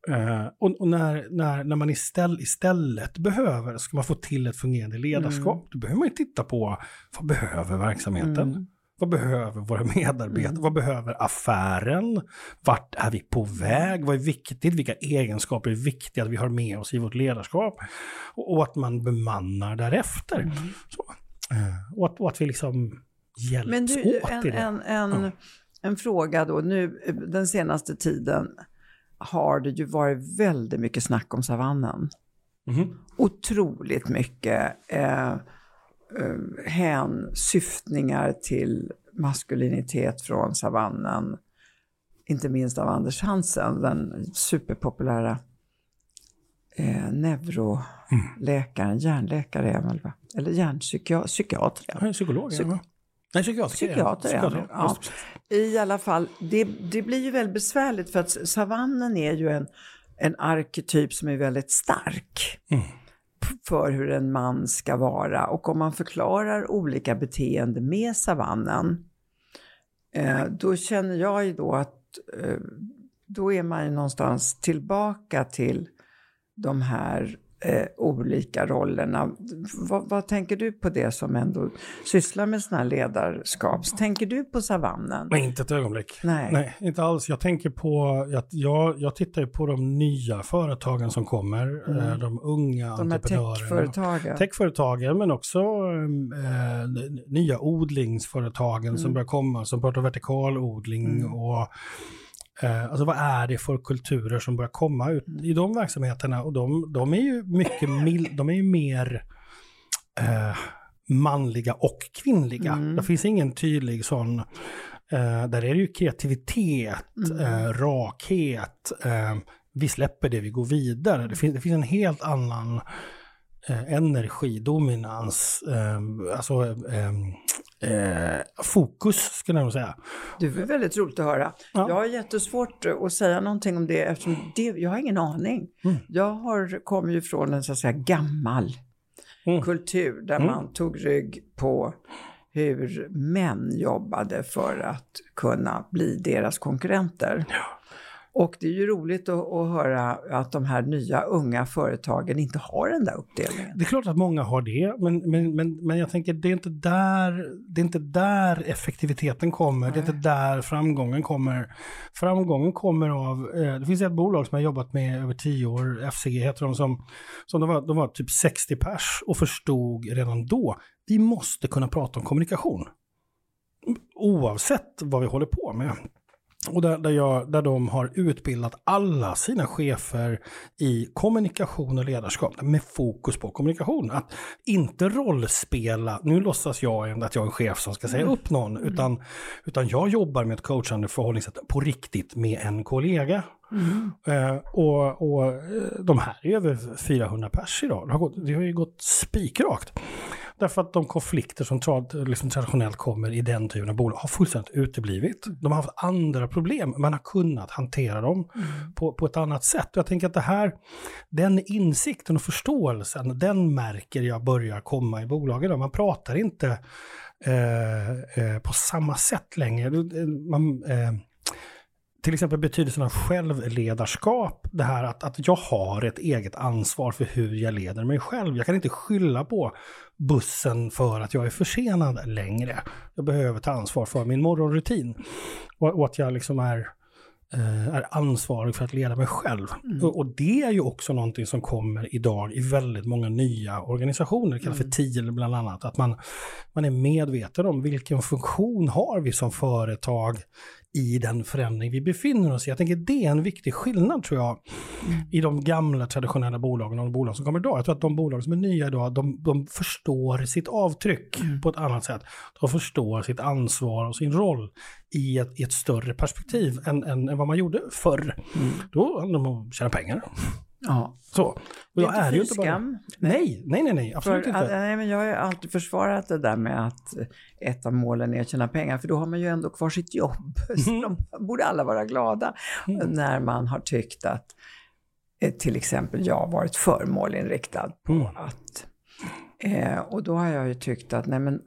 Eh, och och när, när, när man istället, istället behöver, ska man få till ett fungerande ledarskap, då behöver man ju titta på vad behöver verksamheten? Vad behöver våra medarbetare? Vad behöver affären? Vart är vi på väg? Vad är viktigt? Vilka egenskaper är viktiga att vi har med oss i vårt ledarskap? Och, och att man bemannar därefter. Så. Eh, och, att, och att vi liksom hjälps Men du, åt en, i det. en, en, en fråga då. Nu, den senaste tiden har det ju varit väldigt mycket snack om savannen. Mhm. Otroligt mycket eh, eh, hänsyftningar till maskulinitet från savannen. inte minst av Anders Hansen, den superpopulära eh, neuroläkaren, mm. hjärnläkare är väl va? Eller hjärnpsykiater. Ja, psykolog. Psyk ja. Nej, psykiater. Psykiater, ja. ja. I alla fall, det, det blir ju väldigt besvärligt för att savannen är ju en, en arketyp som är väldigt stark. Mm för hur en man ska vara. Och om man förklarar olika beteenden med savannen eh, då känner jag ju då att eh, då är man ju någonstans tillbaka till de här eh, olika rollerna. Vad, vad, tänker du på det som ändå sysslar med sådana här ledarskap? Tänker du på savannen? Nej, inte ett ögonblick. Nej. Nej, inte alls. Jag tänker på, att jag, jag tittar ju på de nya företagen som kommer, mm. eh, de unga de entreprenörerna. Techföretagen. Techföretagen, men också eh, nya odlingsföretagen mm. som börjar komma, som pratar vertikalodling mm. och Eh, alltså vad är det för kulturer som börjar komma ut i de verksamheterna? Och de, de är ju mycket mil, de är ju mer eh, manliga och kvinnliga. Mm. Det finns ingen tydlig sån, eh, där är det ju kreativitet, mm. eh, rakhet, eh, vi släpper det, vi går vidare. Det finns, det finns en helt annan eh, energidominans, eh, alltså eh, eh, fokus skulle jag nog säga. Det är väldigt roligt att höra. Ja. Jag har jättesvårt att säga någonting om det eftersom det, jag har ingen aning. Mm. Jag har, kommer ju från en så att säga gammal mm. kultur där mm. man tog rygg på hur män jobbade för att kunna bli deras konkurrenter. Ja. Och det är ju roligt att, att, höra att de här nya unga företagen inte har den där uppdelningen. Det är klart att många har det, men, men, men, men jag tänker det är, inte där, det är inte där effektiviteten kommer, Nej. det är inte där framgången kommer. Framgången kommer av, eh, det finns ett bolag som jag jobbat med över tio år, FCG heter de, som, som de, var, de var typ 60 pers och förstod redan då, vi måste kunna prata om kommunikation. Oavsett vad vi håller på med. Och där, där, jag, där de har utbildat alla sina chefer i kommunikation och ledarskap med fokus på kommunikation. Att inte rollspela, nu låtsas jag att jag är en chef som ska säga mm. upp någon, mm. utan, utan jag jobbar med ett coachande förhållningssätt på riktigt med en kollega. Mm. Uh, och, och eh, de här är över 400 pers idag. Det har, gått, det har ju gått spikrakt. Därför att de konflikter som liksom traditionellt kommer i den typen av bolag har fullständigt uteblivit. De har haft andra problem, man har kunnat hantera dem mm. på, på ett annat sätt. jag tänker att det här, den insikten och förståelsen, den märker jag börjar komma i bolagen. Man pratar inte eh, eh, på samma sätt längre. Man, eh, till exempel betydelsen av självledarskap, det här att, att jag har ett eget ansvar för hur jag leder mig själv. Jag kan inte skylla på bussen för att jag är försenad längre. Jag behöver ta ansvar för min morgonrutin. Och, och att jag liksom är, eh, är ansvarig för att leda mig själv. Mm. Och, det är ju också någonting som kommer idag i väldigt många nya organisationer, det kallas mm. för TIL bland annat. Att man, man är medveten om vilken funktion har vi som företag i den förändring vi befinner oss i. Jag tänker det är en viktig skillnad tror jag mm. i de gamla traditionella bolagen och de bolag som kommer idag. Jag tror att de bolag som är nya idag, de, de förstår sitt avtryck mm. på ett annat sätt. De förstår sitt ansvar och sin roll i ett, i ett större perspektiv än, än, än vad man gjorde förr. Mm. Då handlade det om att tjäna pengar. Ja. Så. Och det är, är ju inte bara... Nej, nej, nej, nej, absolut för, inte. Nej, men jag har ju alltid försvarat det där med att ett av målen är att tjäna pengar, för då har man ju ändå kvar sitt jobb. Så mm. de borde alla vara glada mm. när man har tyckt att eh, till exempel jag varit för målinriktad på mm. att... Eh, och då har jag ju tyckt att nej men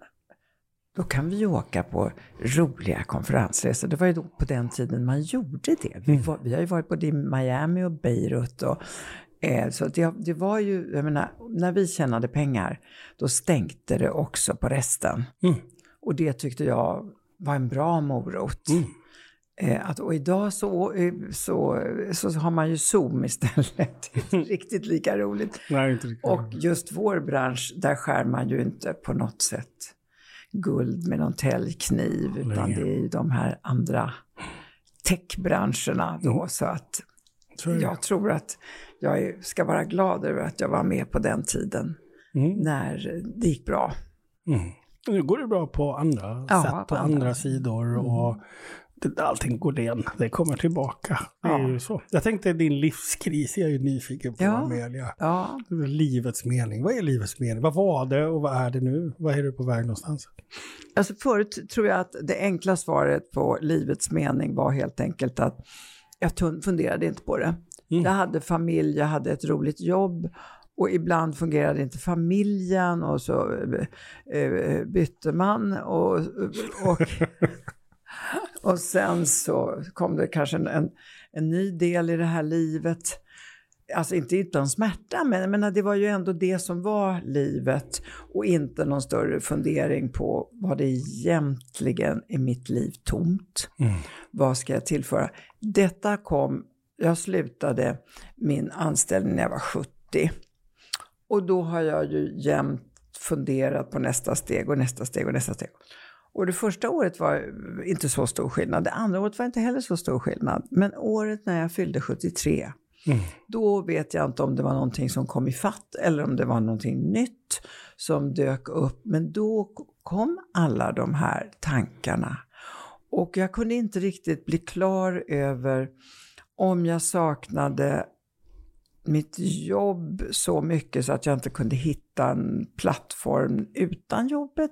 då kan vi åka på roliga konferensresor. Det var ju då på den tiden man gjorde det. Vi, mm. var, vi har ju varit både i Miami och Beirut. Och, eh, så det, det, var ju, jag menar, när vi tjänade pengar, då stänkte det också på resten. Mm. Och det tyckte jag var en bra morot. Mm. Eh, att, och idag så, eh, så, så, har man ju Zoom istället. Det är inte riktigt lika roligt. Nej, inte riktigt. Och just vår bransch, där skär man ju inte på något sätt guld med någon täljkniv, utan det är ju de här andra techbranscherna då. Mm. Så att jag. tror att jag ska vara glad över att jag var med på den tiden mm. när det gick bra. Mm. Nu går det bra på andra ja, sätt, på andra, andra sidor. Mm. Och allting går igen. Det kommer tillbaka. Det är Ja. ju så. Jag tänkte din livskris, jag är ju nyfiken på Ja. Amelia. Ja, Livets mening. Vad är livets mening? Vad var det och vad är det nu? Vad är du på väg någonstans? Alltså förut tror jag att det enkla svaret på livets mening var helt enkelt att jag funderade inte på det. Mm. Jag hade familj, jag hade ett roligt jobb och ibland fungerade inte familjen och så eh, eh, bytte man och, och, och sen så kom det kanske en, en, ny del i det här livet. Alltså inte utan smärta, men menar, det var ju ändå det som var livet och inte någon större fundering på vad det egentligen är mitt liv tomt. Mm. Vad ska jag tillföra? Detta kom, jag slutade min anställning när jag var 70. Och då har jag ju jämt funderat på nästa steg och nästa steg och nästa steg. Och det första året var inte så stor skillnad. Det andra året var inte heller så stor skillnad. Men året när jag fyllde 73, Mm. då vet jag inte om det var någonting som kom i fatt eller om det var någonting nytt som dök upp. Men då kom alla de här tankarna. Och jag kunde inte riktigt bli klar över om jag saknade mitt jobb så mycket så att jag inte kunde hitta en plattform utan jobbet.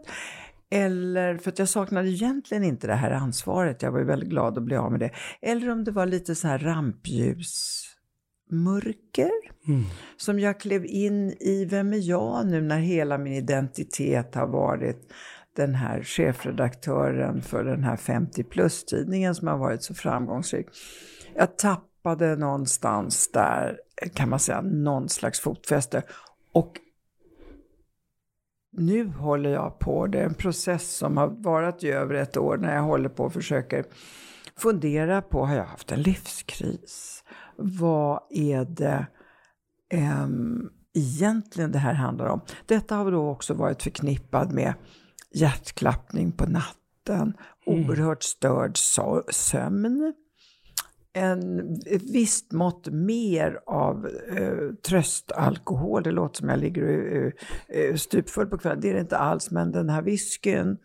Eller för att jag saknade egentligen inte det här ansvaret. Jag var ju väldigt glad att bli av med det. Eller om det var lite så här rampljusmörker Mm. som jag klev in i. Vem är jag nu när hela min identitet har varit den här chefredaktören för den här 50 plus-tidningen som har varit så framgångsrik. Jag tappade någonstans där, kan man säga, någon slags fotfäste. Och nu håller jag på, det är en process som har varit i över ett år när jag håller på och försöker fundera på, har jag haft en livskris? Vad är det um, egentligen det här handlar om? Detta har då också varit förknippat med hjärtklappning på natten, Mm. oerhört störd sömn, en, ett visst mått mer av eh, tröstalkohol. Det låter som jag ligger uh, uh, stupfull på kvällen. Det är det inte alls, men den här whiskyn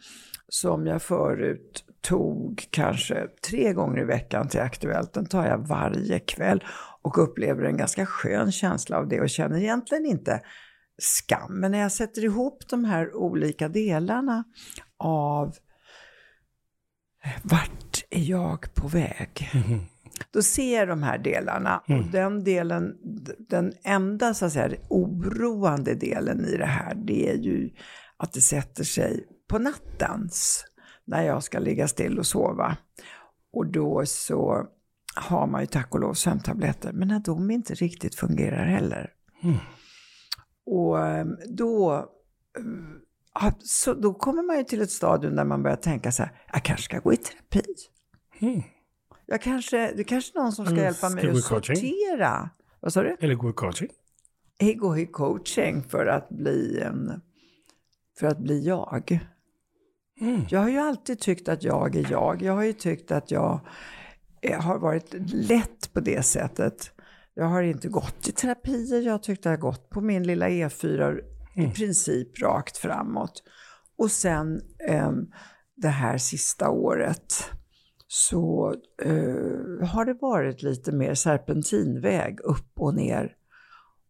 som jag förut tog kanske tre gånger i veckan till Aktuellt, den tar jag varje kväll och upplever en ganska skön känsla av det och känner egentligen inte skam. Men när jag sätter ihop de här olika delarna av eh, vart är jag på väg? Mhm. Då ser jag de här delarna och Mm. den delen, den enda så att säga oroande delen i det här, det är ju att det sätter sig på nattens när jag ska ligga still och sova. Och då så har man ju tack och lov sömntabletter, men när de inte riktigt fungerar heller. Mm. Och ehm, då, eh, så då kommer man ju till ett stadium där man börjar tänka så här, jag kanske ska gå i terapi. Mm. Jag kanske, det är kanske någon som ska Mm, hjälpa mig att coaching? sortera. Vad sa du? Eller gå i coaching. Gå i coaching för att bli en, för att bli jag. Mm. Jag har ju alltid tyckt att jag är jag. Jag har ju tyckt att jag eh, har varit lätt på det sättet. Jag har inte gått i terapier, jag har tyckt att jag har gått på min lilla E4 i princip rakt framåt. Och sen eh, det här sista året så eh, har det varit lite mer serpentinväg upp och ner.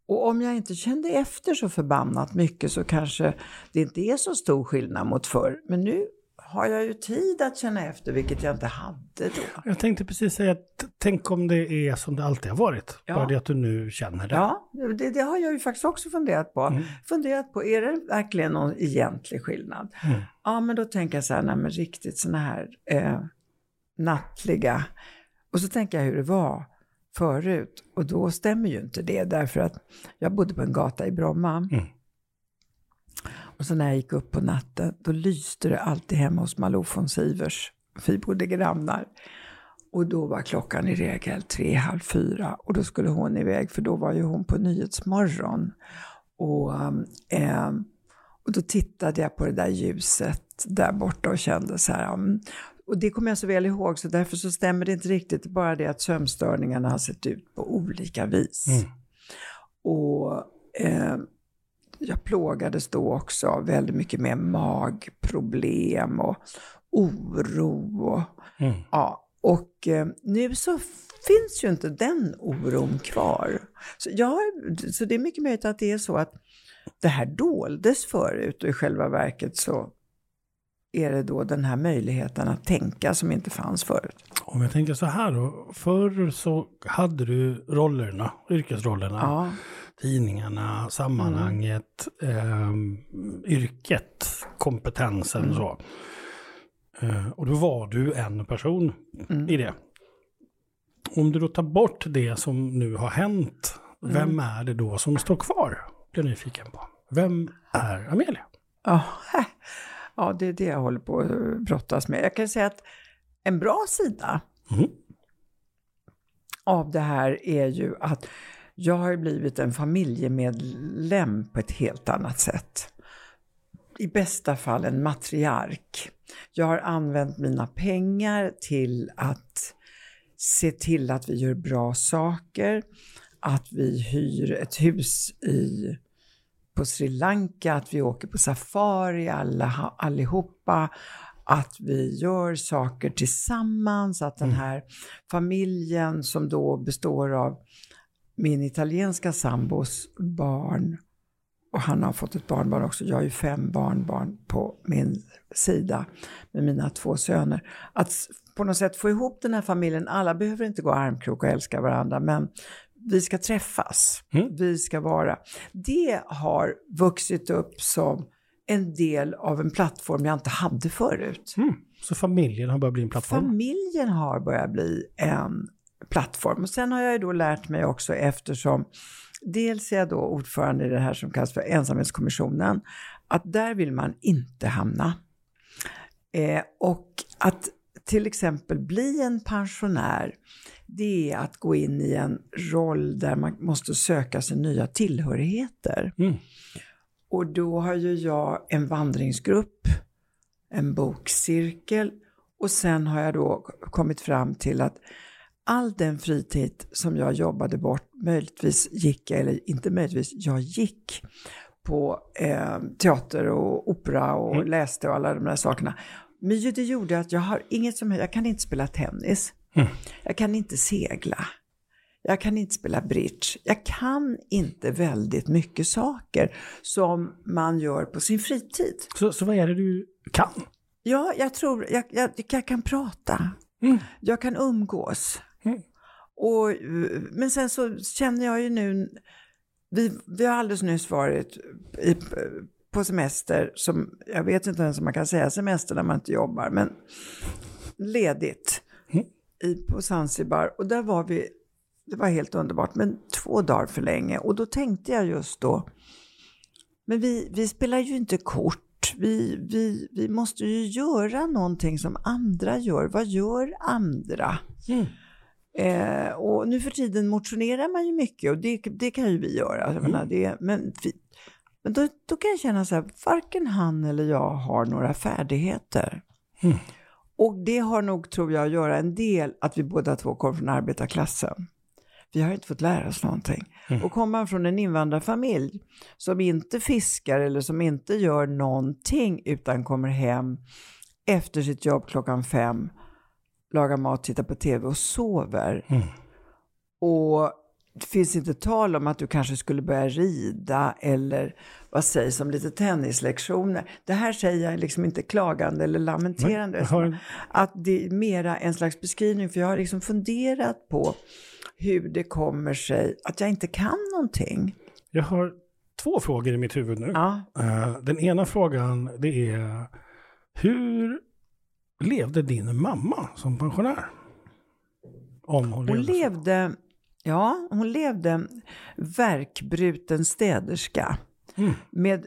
Och om jag inte kände efter så förbannat mycket så kanske det inte är så stor skillnad mot förr. Men nu har jag ju tid att känna efter, vilket jag inte hade då. Jag tänkte precis säga tänk om det är som det alltid har varit. Ja. Bara det att du nu känner det. Ja, det, det har jag ju faktiskt också funderat på. Mm. Funderat på, är det verkligen någon egentlig skillnad? Mm. Ja, men då tänker jag så här, nej men riktigt såna här eh, nattliga. Och så tänker jag hur det var förut. Och då stämmer ju inte det, därför att jag bodde på en gata i Bromma. Mm. Och så när jag gick upp på natten, då lyste det alltid hemma hos Malou von Sivers. Vi bodde grannar. Och då var klockan i regel tre, halv fyra. Och då skulle hon iväg, för då var ju hon på Nyhetsmorgon. Och, ehm, och då tittade jag på det där ljuset där borta och kände så här, mm. Och det kommer jag så väl ihåg, så därför så stämmer det inte riktigt. Bara det att sömnstörningarna har sett ut på olika vis. Mm. Och eh, jag plågades då också av väldigt mycket med magproblem och oro. Och, Mm. ja, Och eh, nu så finns ju inte den oron kvar. Så, ja, så det är mycket möjligt att det är så att det här doldes förut och i själva verket så är det då den här möjligheten att tänka som inte fanns förut. Om jag tänker så här då. Förr så hade du rollerna, yrkesrollerna. Ja. Tidningarna, sammanhanget, mm. eh, yrket, kompetensen mm. så. Eh, och då var du en person mm. i det. Om du då tar bort det som nu har hänt, mm. vem är det då som står kvar? Blir jag nyfiken på. Vem är Amelia? Oh, ja, det är det jag håller på att brottas med. Jag kan säga att en bra sida mm. av det här är ju att jag har blivit en familjemedlem på ett helt annat sätt. I bästa fall en matriark. Jag har använt mina pengar till att se till att vi gör bra saker, att vi hyr ett hus i, på Sri Lanka, att vi åker på safari alla, allihopa, att vi gör saker tillsammans, att den mm. här familjen som då består av min italienska sambos barn och han har fått ett barnbarn också. Jag har ju fem barnbarn på min sida med mina två söner. Att på något sätt få ihop den här familjen, alla behöver inte gå armkrok och älska varandra, men vi ska träffas, mm. vi ska vara. Det har vuxit upp som en del av en plattform jag inte hade förut. Mm. Så familjen har börjat bli en plattform? Familjen har börjat bli en plattform. Och sen har jag ju då lärt mig också eftersom dels är jag då ordförande i det här som kallas för ensamhetskommissionen, att där vill man inte hamna. Eh, och att till exempel bli en pensionär, det är att gå in i en roll där man måste söka sig nya tillhörigheter. Mm. Och då har ju jag en vandringsgrupp, en bokcirkel och sen har jag då kommit fram till att all den fritid som jag jobbade bort, möjligtvis gick jag, eller inte möjligtvis, jag gick på eh, teater och opera och mm. läste och alla de där sakerna. Men det gjorde att jag har inget som jag kan inte spela tennis. Mm. Jag kan inte segla. Jag kan inte spela bridge. Jag kan inte väldigt mycket saker som man gör på sin fritid. Så, så vad är det du kan? Ja, jag tror, jag, jag, jag kan prata. Mm. Jag kan umgås. Mm. Och, men sen så känner jag ju nu, vi, vi har alldeles nyss varit i, på semester, som jag vet inte ens om man kan säga semester när man inte jobbar, men ledigt mm. i, på Zanzibar. Och där var vi, det var helt underbart, men två dagar för länge. Och då tänkte jag just då, men vi, vi spelar ju inte kort. Vi, vi, vi måste ju göra någonting som andra gör. Vad gör andra? Mm. Eh, och nu för tiden motionerar man ju mycket och det, det kan ju vi göra. Mm. Menar, det, men vi, men då, då kan jag känna så här, varken han eller jag har några färdigheter. Mm. Och det har nog, tror jag, att göra en del att vi båda två kommer från arbetarklassen. Vi har inte fått lära oss någonting. Mm. Och kommer man från en invandrarfamilj som inte fiskar eller som inte gör någonting utan kommer hem efter sitt jobb klockan fem lagar mat, tittar på tv och sover. Mm. Och det finns inte tal om att du kanske skulle börja rida eller vad sägs om lite tennislektioner. Det här säger jag liksom inte klagande eller lamenterande. Har... Att det är mera en slags beskrivning, för jag har liksom funderat på hur det kommer sig att jag inte kan någonting. Jag har två frågor i mitt huvud nu. Ja. Uh, den ena frågan det är hur levde din mamma som pensionär? Om hon, hon levde, ja, hon levde verkbruten städerska. Mm. Med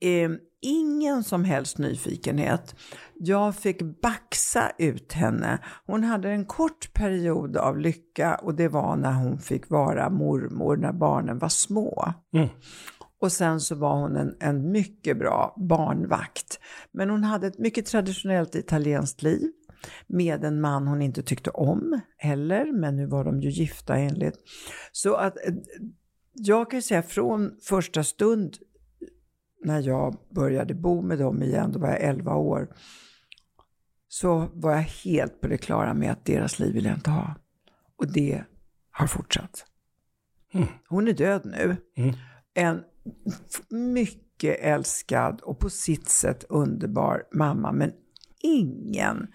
eh, ingen som helst nyfikenhet. Jag fick baxa ut henne. Hon hade en kort period av lycka och det var när hon fick vara mormor när barnen var små. Mm. Och sen så var hon en, en mycket bra barnvakt. Men hon hade ett mycket traditionellt italienskt liv med en man hon inte tyckte om heller, men nu var de ju gifta enligt. Så att eh, jag kan säga från första stund när jag började bo med dem igen, då var jag 11 år, så var jag helt på det klara med att deras liv vill jag inte ha. Och det har fortsatt. Mm. Hon är död nu. Mm. En mycket älskad och på sitt sätt underbar mamma, men ingen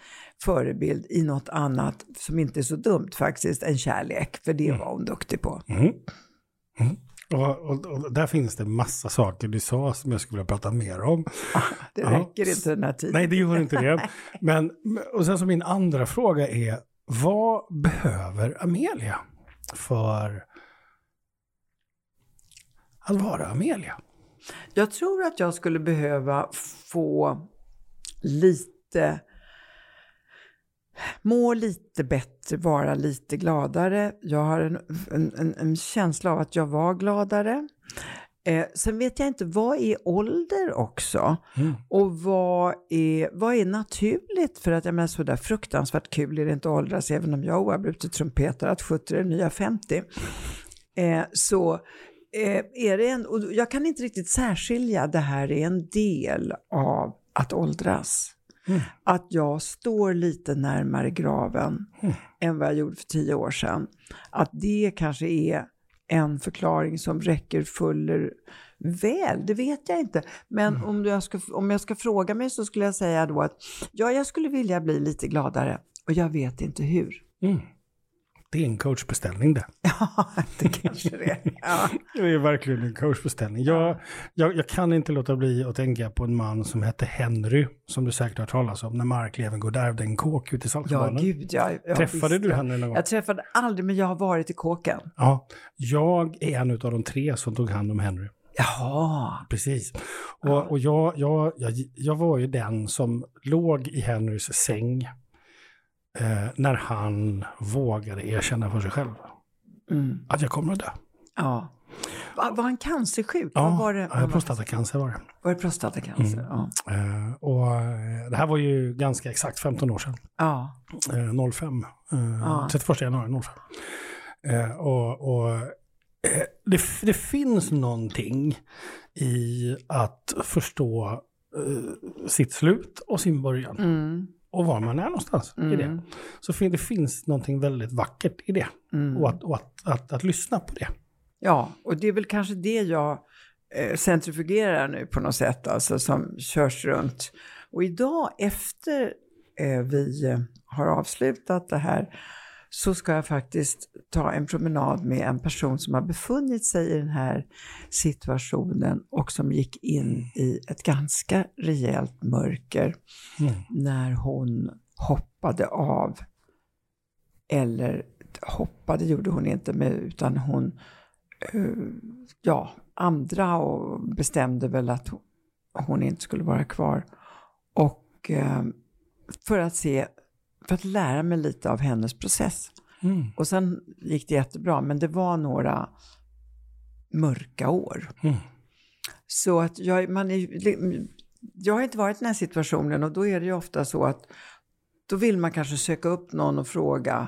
förebild i något annat som inte är så dumt faktiskt, än kärlek. För det var hon duktig på. Mm. Mm. Och, och, och, där finns det massa saker du sa som jag skulle vilja prata mer om. Det räcker ja. inte den här tiden. Nej, det gör inte det. Men, och sen så min andra fråga är, vad behöver Amelia för att vara Amelia? Jag tror att jag skulle behöva få lite må lite bättre, vara lite gladare. Jag har en, en, en känsla av att jag var gladare. Eh, sen vet jag inte, vad är ålder också? Mm. Och vad är, vad är naturligt? För att jag menar sådär fruktansvärt kul är det inte att åldras, även om jag oavbrutet trumpetar att 70 är nya 50. Eh, så eh, är det en, och jag kan inte riktigt särskilja, det här är en del av att åldras. Mm. Att jag står lite närmare graven mm. än vad jag gjorde för tio år sedan. Att det kanske är en förklaring som räcker fuller väl, det vet jag inte. Men mm. om, jag ska, om jag ska fråga mig så skulle jag säga då att ja, jag skulle vilja bli lite gladare och jag vet inte hur. Det är en coachbeställning det. Ja, det kanske det är. Ja. Det är verkligen en coachbeställning. Jag, jag, jag, kan inte låta bli att tänka på en man som hette Henry, som du säkert har hört talas om, när Mark Levengood ärvde en kåk ute i Saltsjöbaden. Ja, gud ja. Träffade du henne någon gång? Jag träffade aldrig, men jag har varit i kåken. Ja, jag är en av de tre som tog hand om Henry. Jaha. Precis. Och, och jag, jag, jag, jag var ju den som låg i Henrys säng eh, när han vågade erkänna för sig själv mm. att jag kommer att dö. Ja. Var, han cancersjuk? Ja, var det, var prostatacancer var det. Var det prostatacancer? Mm. Ja. Eh, och eh, det här var ju ganska exakt 15 år sedan. Ja. Eh, 05. Eh, ja. 31 januari 05. Eh, och, och eh, det, det, finns någonting i att förstå sitt slut och sin början. Mm och var man är någonstans mm. i det. Mm. Så det finns någonting väldigt vackert i det. Mm. Och, att, och att, att, att, lyssna på det. Ja, och det är väl kanske det jag eh, centrifugerar nu på något sätt, alltså som körs runt. Och idag efter eh, vi har avslutat det här så ska jag faktiskt ta en promenad med en person som har befunnit sig i den här situationen och som gick in i ett ganska rejält mörker mm. när hon hoppade av. Eller hoppade gjorde hon inte, med, utan hon, uh, ja, andra och bestämde väl att hon inte skulle vara kvar. Och uh, för att se för att lära mig lite av hennes process. Mm. Och sen gick det jättebra, men det var några mörka år. Mm. Så att jag, man är, jag har inte varit i den här situationen och då är det ju ofta så att då vill man kanske söka upp någon och fråga.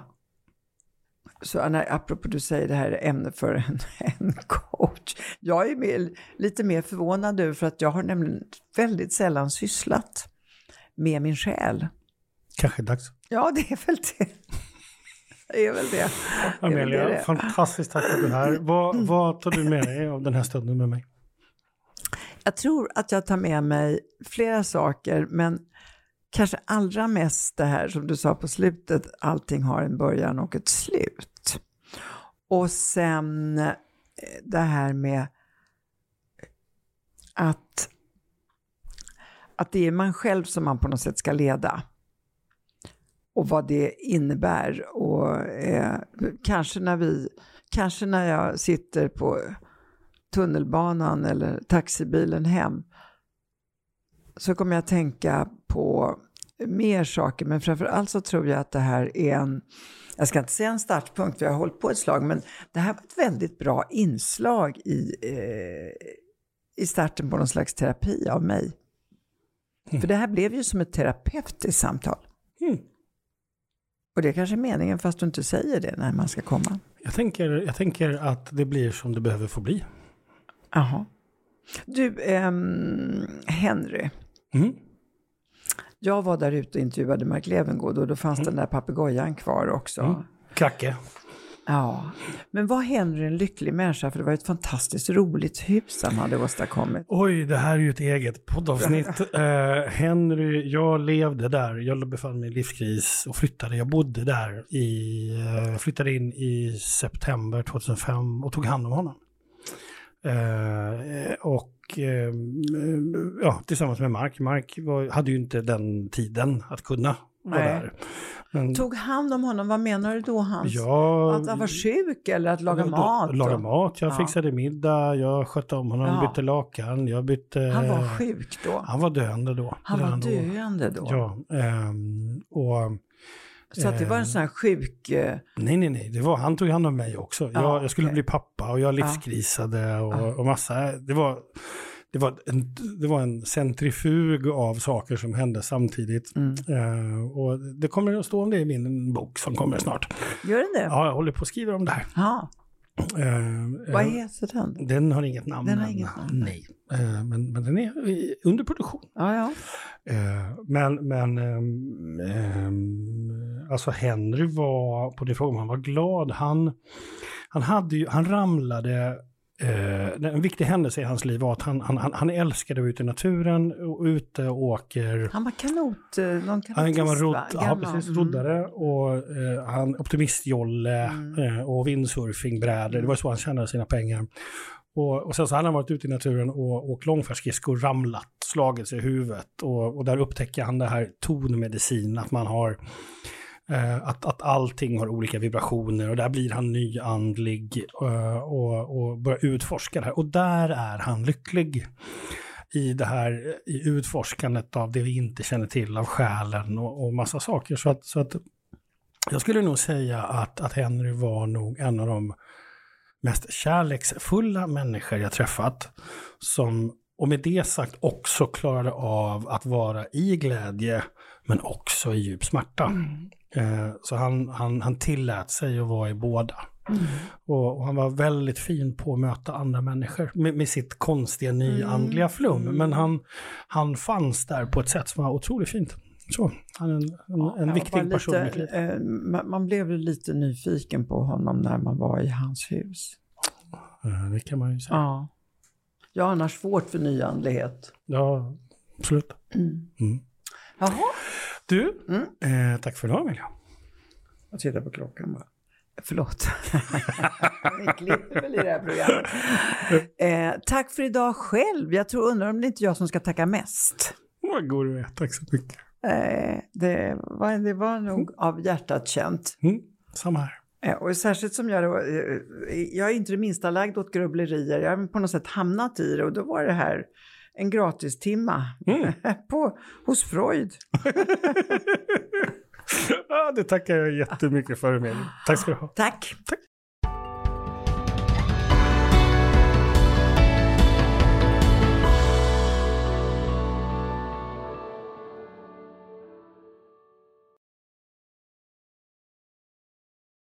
Så när, apropå du säger det här ämne för en, en coach. Jag är mer, lite mer förvånad nu för att jag har nämligen väldigt sällan sysslat med min själ. Kanske dags. Ja, det är väl det. Det är väl det. Amelia, det det. fantastiskt tack att du är här. Vad, vad tar du med dig av den här stunden med mig? Jag tror att jag tar med mig flera saker, men kanske allra mest det här som du sa på slutet, allting har en början och ett slut. Och sen eh, det här med att, att det är man själv som man på något sätt ska leda och vad det innebär. Och eh, kanske, när vi, kanske när jag sitter på tunnelbanan eller taxibilen hem så kommer jag tänka på mer saker, men framför allt så tror jag att det här är en, jag ska inte säga en startpunkt, för jag har hållit på ett slag, men det här var ett väldigt bra inslag i, eh, i starten på någon slags terapi av mig. Mm. För det här blev ju som ett terapeutiskt samtal. Mm. Och det är kanske är meningen fast du inte säger det när man ska komma. Jag tänker, jag tänker att det blir som det behöver få bli. Jaha. Du, ähm, Henry. Mm. Jag var där ute och intervjuade Mark Levengood och då fanns mm. den där papegojan kvar också. Mm. Kracke. Ja, men vad händer en lycklig människa? För det var ett fantastiskt roligt hus han hade åstadkommit. Oj, det här är ju ett eget poddavsnitt. uh, Henry, jag levde där, jag befann mig i livskris och flyttade. Jag bodde där i, uh, flyttade in i september 2005 och tog hand om honom. Uh, och ja, tillsammans med Mark. Mark var, hade ju inte den tiden att kunna vara Nej. där. Men, Tog hand om honom, vad menar du då Hans? Ja, att han var sjuk eller att laga mat? Laga mat, jag ja. fixade middag, jag skötte om honom, ja. bytte lakan, jag bytte... Han var sjuk då? Han var döende då. Han var döende då? Ja. Um, och, så att det var en sån här sjuk... Uh... Nej, nej, nej. Det var, han tog hand om mig också. Ja, jag, jag skulle okay. bli pappa och jag livskrisade och, och massa. Det var det var, en, det var en centrifug av saker som hände samtidigt. Mm. Uh, och det kommer att stå om det i min bok som kommer snart. Gör den det? Ja, jag håller på att skriva om det här. Uh, Vad heter den? Den har inget namn. Den har inget namn. Nej, uh, men, men den är under produktion. Ja, ja. men men um, um, alltså Henry var, på det frågan om han var glad, han, han, hade ju, han ramlade Eh, en viktig händelse i hans liv var att han, han, han älskade att vara ute i naturen och ute och åker. Han var kanot, eh, någon kanotist, Han är gammal, rod, ja, precis, mm. roddare och eh, han optimistjolle mm. eh, och windsurfingbrädor. Det var så han tjänade sina pengar. Och, och sen så hade han varit ute i naturen och åkt långfärdsskridskor, ramlat, slagit sig i huvudet och, och där upptäcker han det här tonmedicin, att man har Eh, att, att allting har olika vibrationer och där blir han nyandlig eh, och, och börjar utforska det här. Och där är han lycklig i det här i utforskandet av det vi inte känner till av själen och, och massa saker. Så att, så att jag skulle nog säga att, att Henry var nog en av de mest kärleksfulla människor jag träffat. Som, och med det sagt också klarade av att vara i glädje men också i djup smärta. Mm. Eh, så han, han, han tillät sig att vara i båda. Mm. Och, och, han var väldigt fin på att möta andra människor med, med sitt konstiga nyandliga mm. flum. Men han, han fanns där på ett sätt som var otroligt fint. Så, han är en, en, en viktig lite, person i mitt liv. Eh, man blev lite nyfiken på honom när man var i hans hus. Eh, det kan man ju säga. Ja. Jag har annars svårt för nyandlighet. Ja, absolut. Mm. Mm. Jaha. Du, mm. eh, tack för idag Emilia. Jag tittar på klockan bara. Förlåt. Vi klipper väl i det här programmet. Eh, tack för idag själv. Jag tror, undrar om det är inte jag som ska tacka mest. Vad går du med. Tack så mycket. Eh, det, var, det var nog mm. av hjärtat känt. Mm. Samma här. Eh, och särskilt som jag då, eh, jag är inte det minsta lagd åt grubblerier. Jag har på något sätt hamnat i det och då var det här en gratistimma mm. på, hos Freud. ja, det tackar jag jättemycket för, Emilie. Tack ska du ha. Tack. Tack.